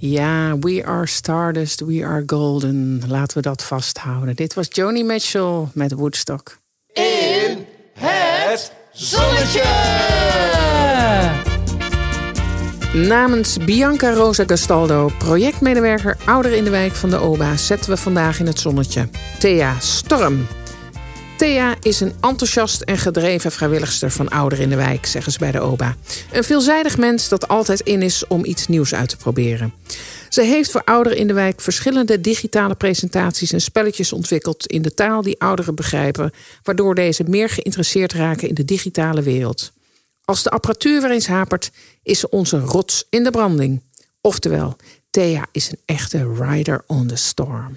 Ja, we are stardust, we are golden. Laten we dat vasthouden. Dit was Joni Mitchell met Woodstock. In het zonnetje! Namens Bianca Rosa Gastaldo, projectmedewerker Ouder in de Wijk van de OBA, zetten we vandaag in het zonnetje. Thea Storm. Thea is een enthousiast en gedreven vrijwilligster van Ouder in de Wijk, zeggen ze bij de OBA. Een veelzijdig mens dat altijd in is om iets nieuws uit te proberen. Ze heeft voor ouderen in de wijk verschillende digitale presentaties en spelletjes ontwikkeld in de taal die ouderen begrijpen, waardoor deze meer geïnteresseerd raken in de digitale wereld. Als de apparatuur weer eens hapert, is ze onze rots in de branding. Oftewel, Thea is een echte rider on the storm.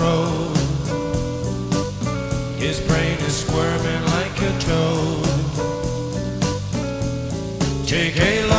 His brain is squirming like a toad. Take a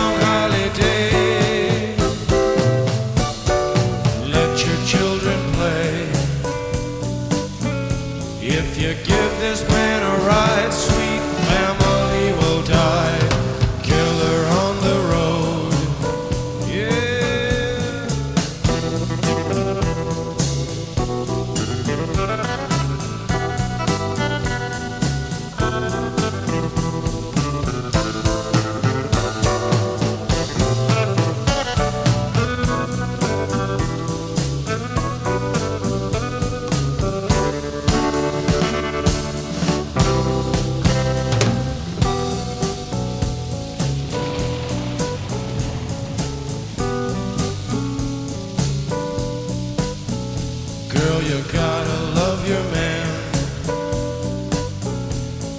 Girl, you gotta love your man.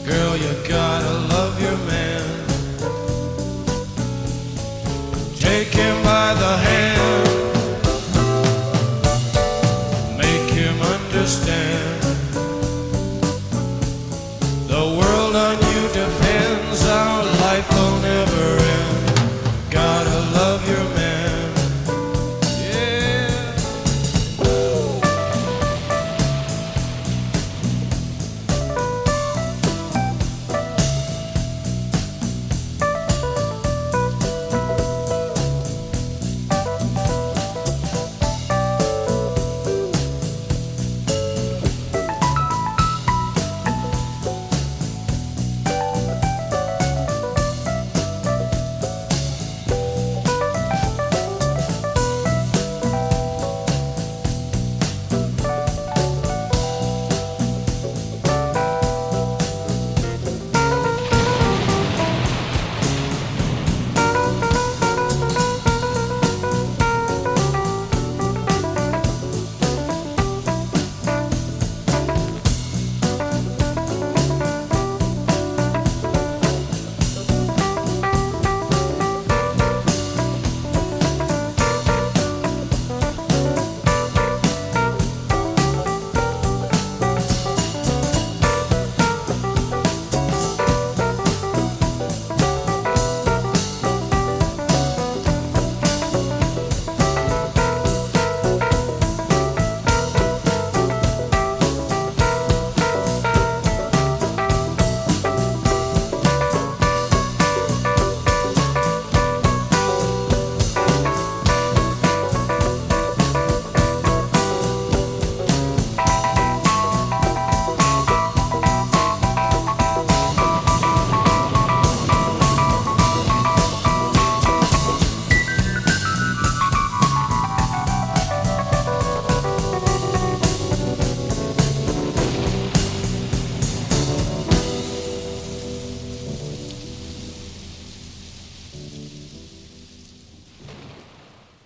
Girl, you gotta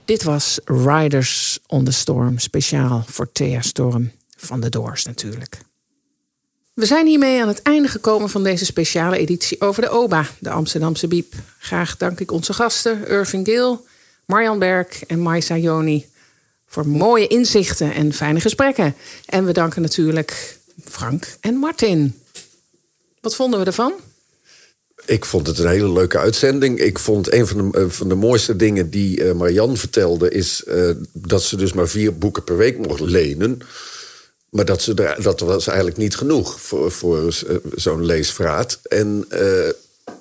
Dit was Riders on the Storm, speciaal voor Thea Storm van de Doors natuurlijk. We zijn hiermee aan het einde gekomen van deze speciale editie over de OBA, de Amsterdamse Biep. Graag dank ik onze gasten Irving Gil, Marjan Berg en Maisa Joni voor mooie inzichten en fijne gesprekken. En we danken natuurlijk Frank en Martin. Wat vonden we ervan? Ik vond het een hele leuke uitzending. Ik vond een van de, eh, van de mooiste dingen die eh, Marianne vertelde... is eh, dat ze dus maar vier boeken per week mocht lenen. Maar dat, ze dat was eigenlijk niet genoeg voor, voor zo'n leesvraat. En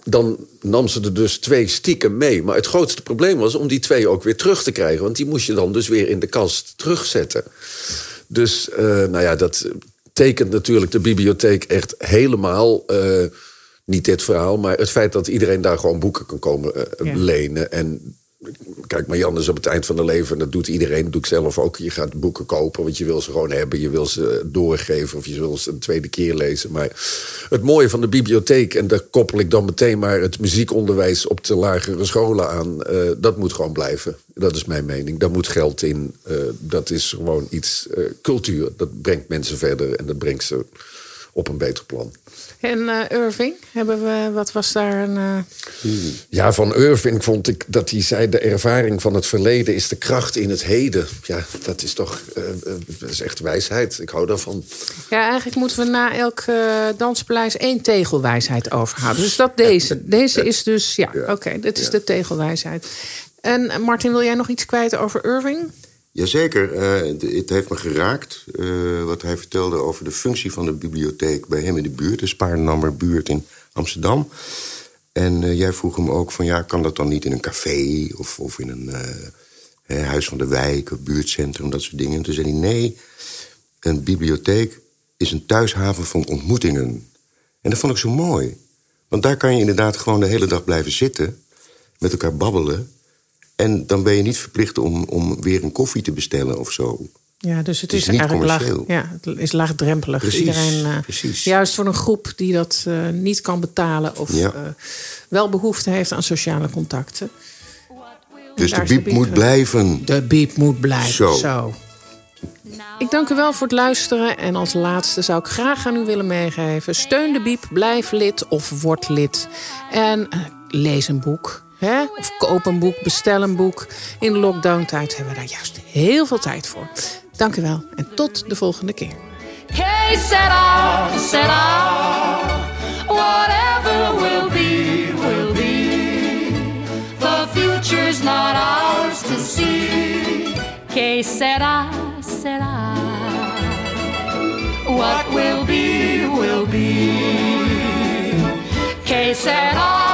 dan nam ze er dus twee stiekem mee. Maar het grootste probleem was om die twee ook weer terug te krijgen. Want die moest je dan dus weer in de kast terugzetten. Dus nou ja, dat tekent natuurlijk de bibliotheek echt helemaal. Niet dit verhaal, maar het feit dat iedereen daar gewoon boeken kan komen eh, Ja. lenen. En kijk, Marianne is op het eind van haar leven, en dat doet iedereen, dat doe ik zelf ook. Je gaat boeken kopen, want je wil ze gewoon hebben. Je wil ze doorgeven of je wil ze een tweede keer lezen. Maar het mooie van de bibliotheek, en daar koppel ik dan meteen maar het muziekonderwijs op de lagere scholen aan, eh, dat moet gewoon blijven. Dat is mijn mening. Daar moet geld in. Eh, dat is gewoon iets, cultuur. Dat brengt mensen verder en dat brengt ze op een beter plan. En eh, Irving, hebben we, wat was daar een. eh, Ja, van Irving vond ik dat hij zei... de ervaring van het verleden is de kracht in het heden. Ja, dat is toch eh, dat is echt wijsheid. Ik hou daarvan. Ja, eigenlijk moeten we na elk danspaleis één tegelwijsheid overhouden. Dus dat deze. Deze is dus, ja, oké, dit is de tegelwijsheid. En Martin, wil jij nog iets kwijt over Irving? Jazeker, d- het heeft me geraakt eh, wat hij vertelde over de functie van de bibliotheek bij hem in de buurt, de Spaarnammer buurt in Amsterdam. En eh, jij vroeg hem ook van ja, kan dat dan niet in een café of, of in een huis van de wijk of buurtcentrum, dat soort dingen. En toen zei hij nee, een bibliotheek is een thuishaven van ontmoetingen. En dat vond ik zo mooi. Want daar kan je inderdaad gewoon de hele dag blijven zitten, met elkaar babbelen. En dan ben je niet verplicht om, om weer een koffie te bestellen of zo. Ja, dus het, Het is, is niet eigenlijk laag, ja, het is laagdrempelig. Precies, Iedereen, eh, precies. Juist voor een groep die dat eh, niet kan betalen of Ja. eh, wel behoefte heeft aan sociale contacten. Dus de biep moet blijven. De biep moet blijven. Zo. Zo. Ik dank u wel voor het luisteren. En als laatste zou ik graag aan u willen meegeven: steun de biep, blijf lid of word lid. En lees een boek. Hè? Of koop een boek, bestel een boek. In de lockdowntijd hebben we daar juist heel veel tijd voor. Dank u wel en tot de volgende keer. Hey, set off, set off. Whatever will be, will be. The future's not ours to see. Que será, será. What will be, will be. Que será.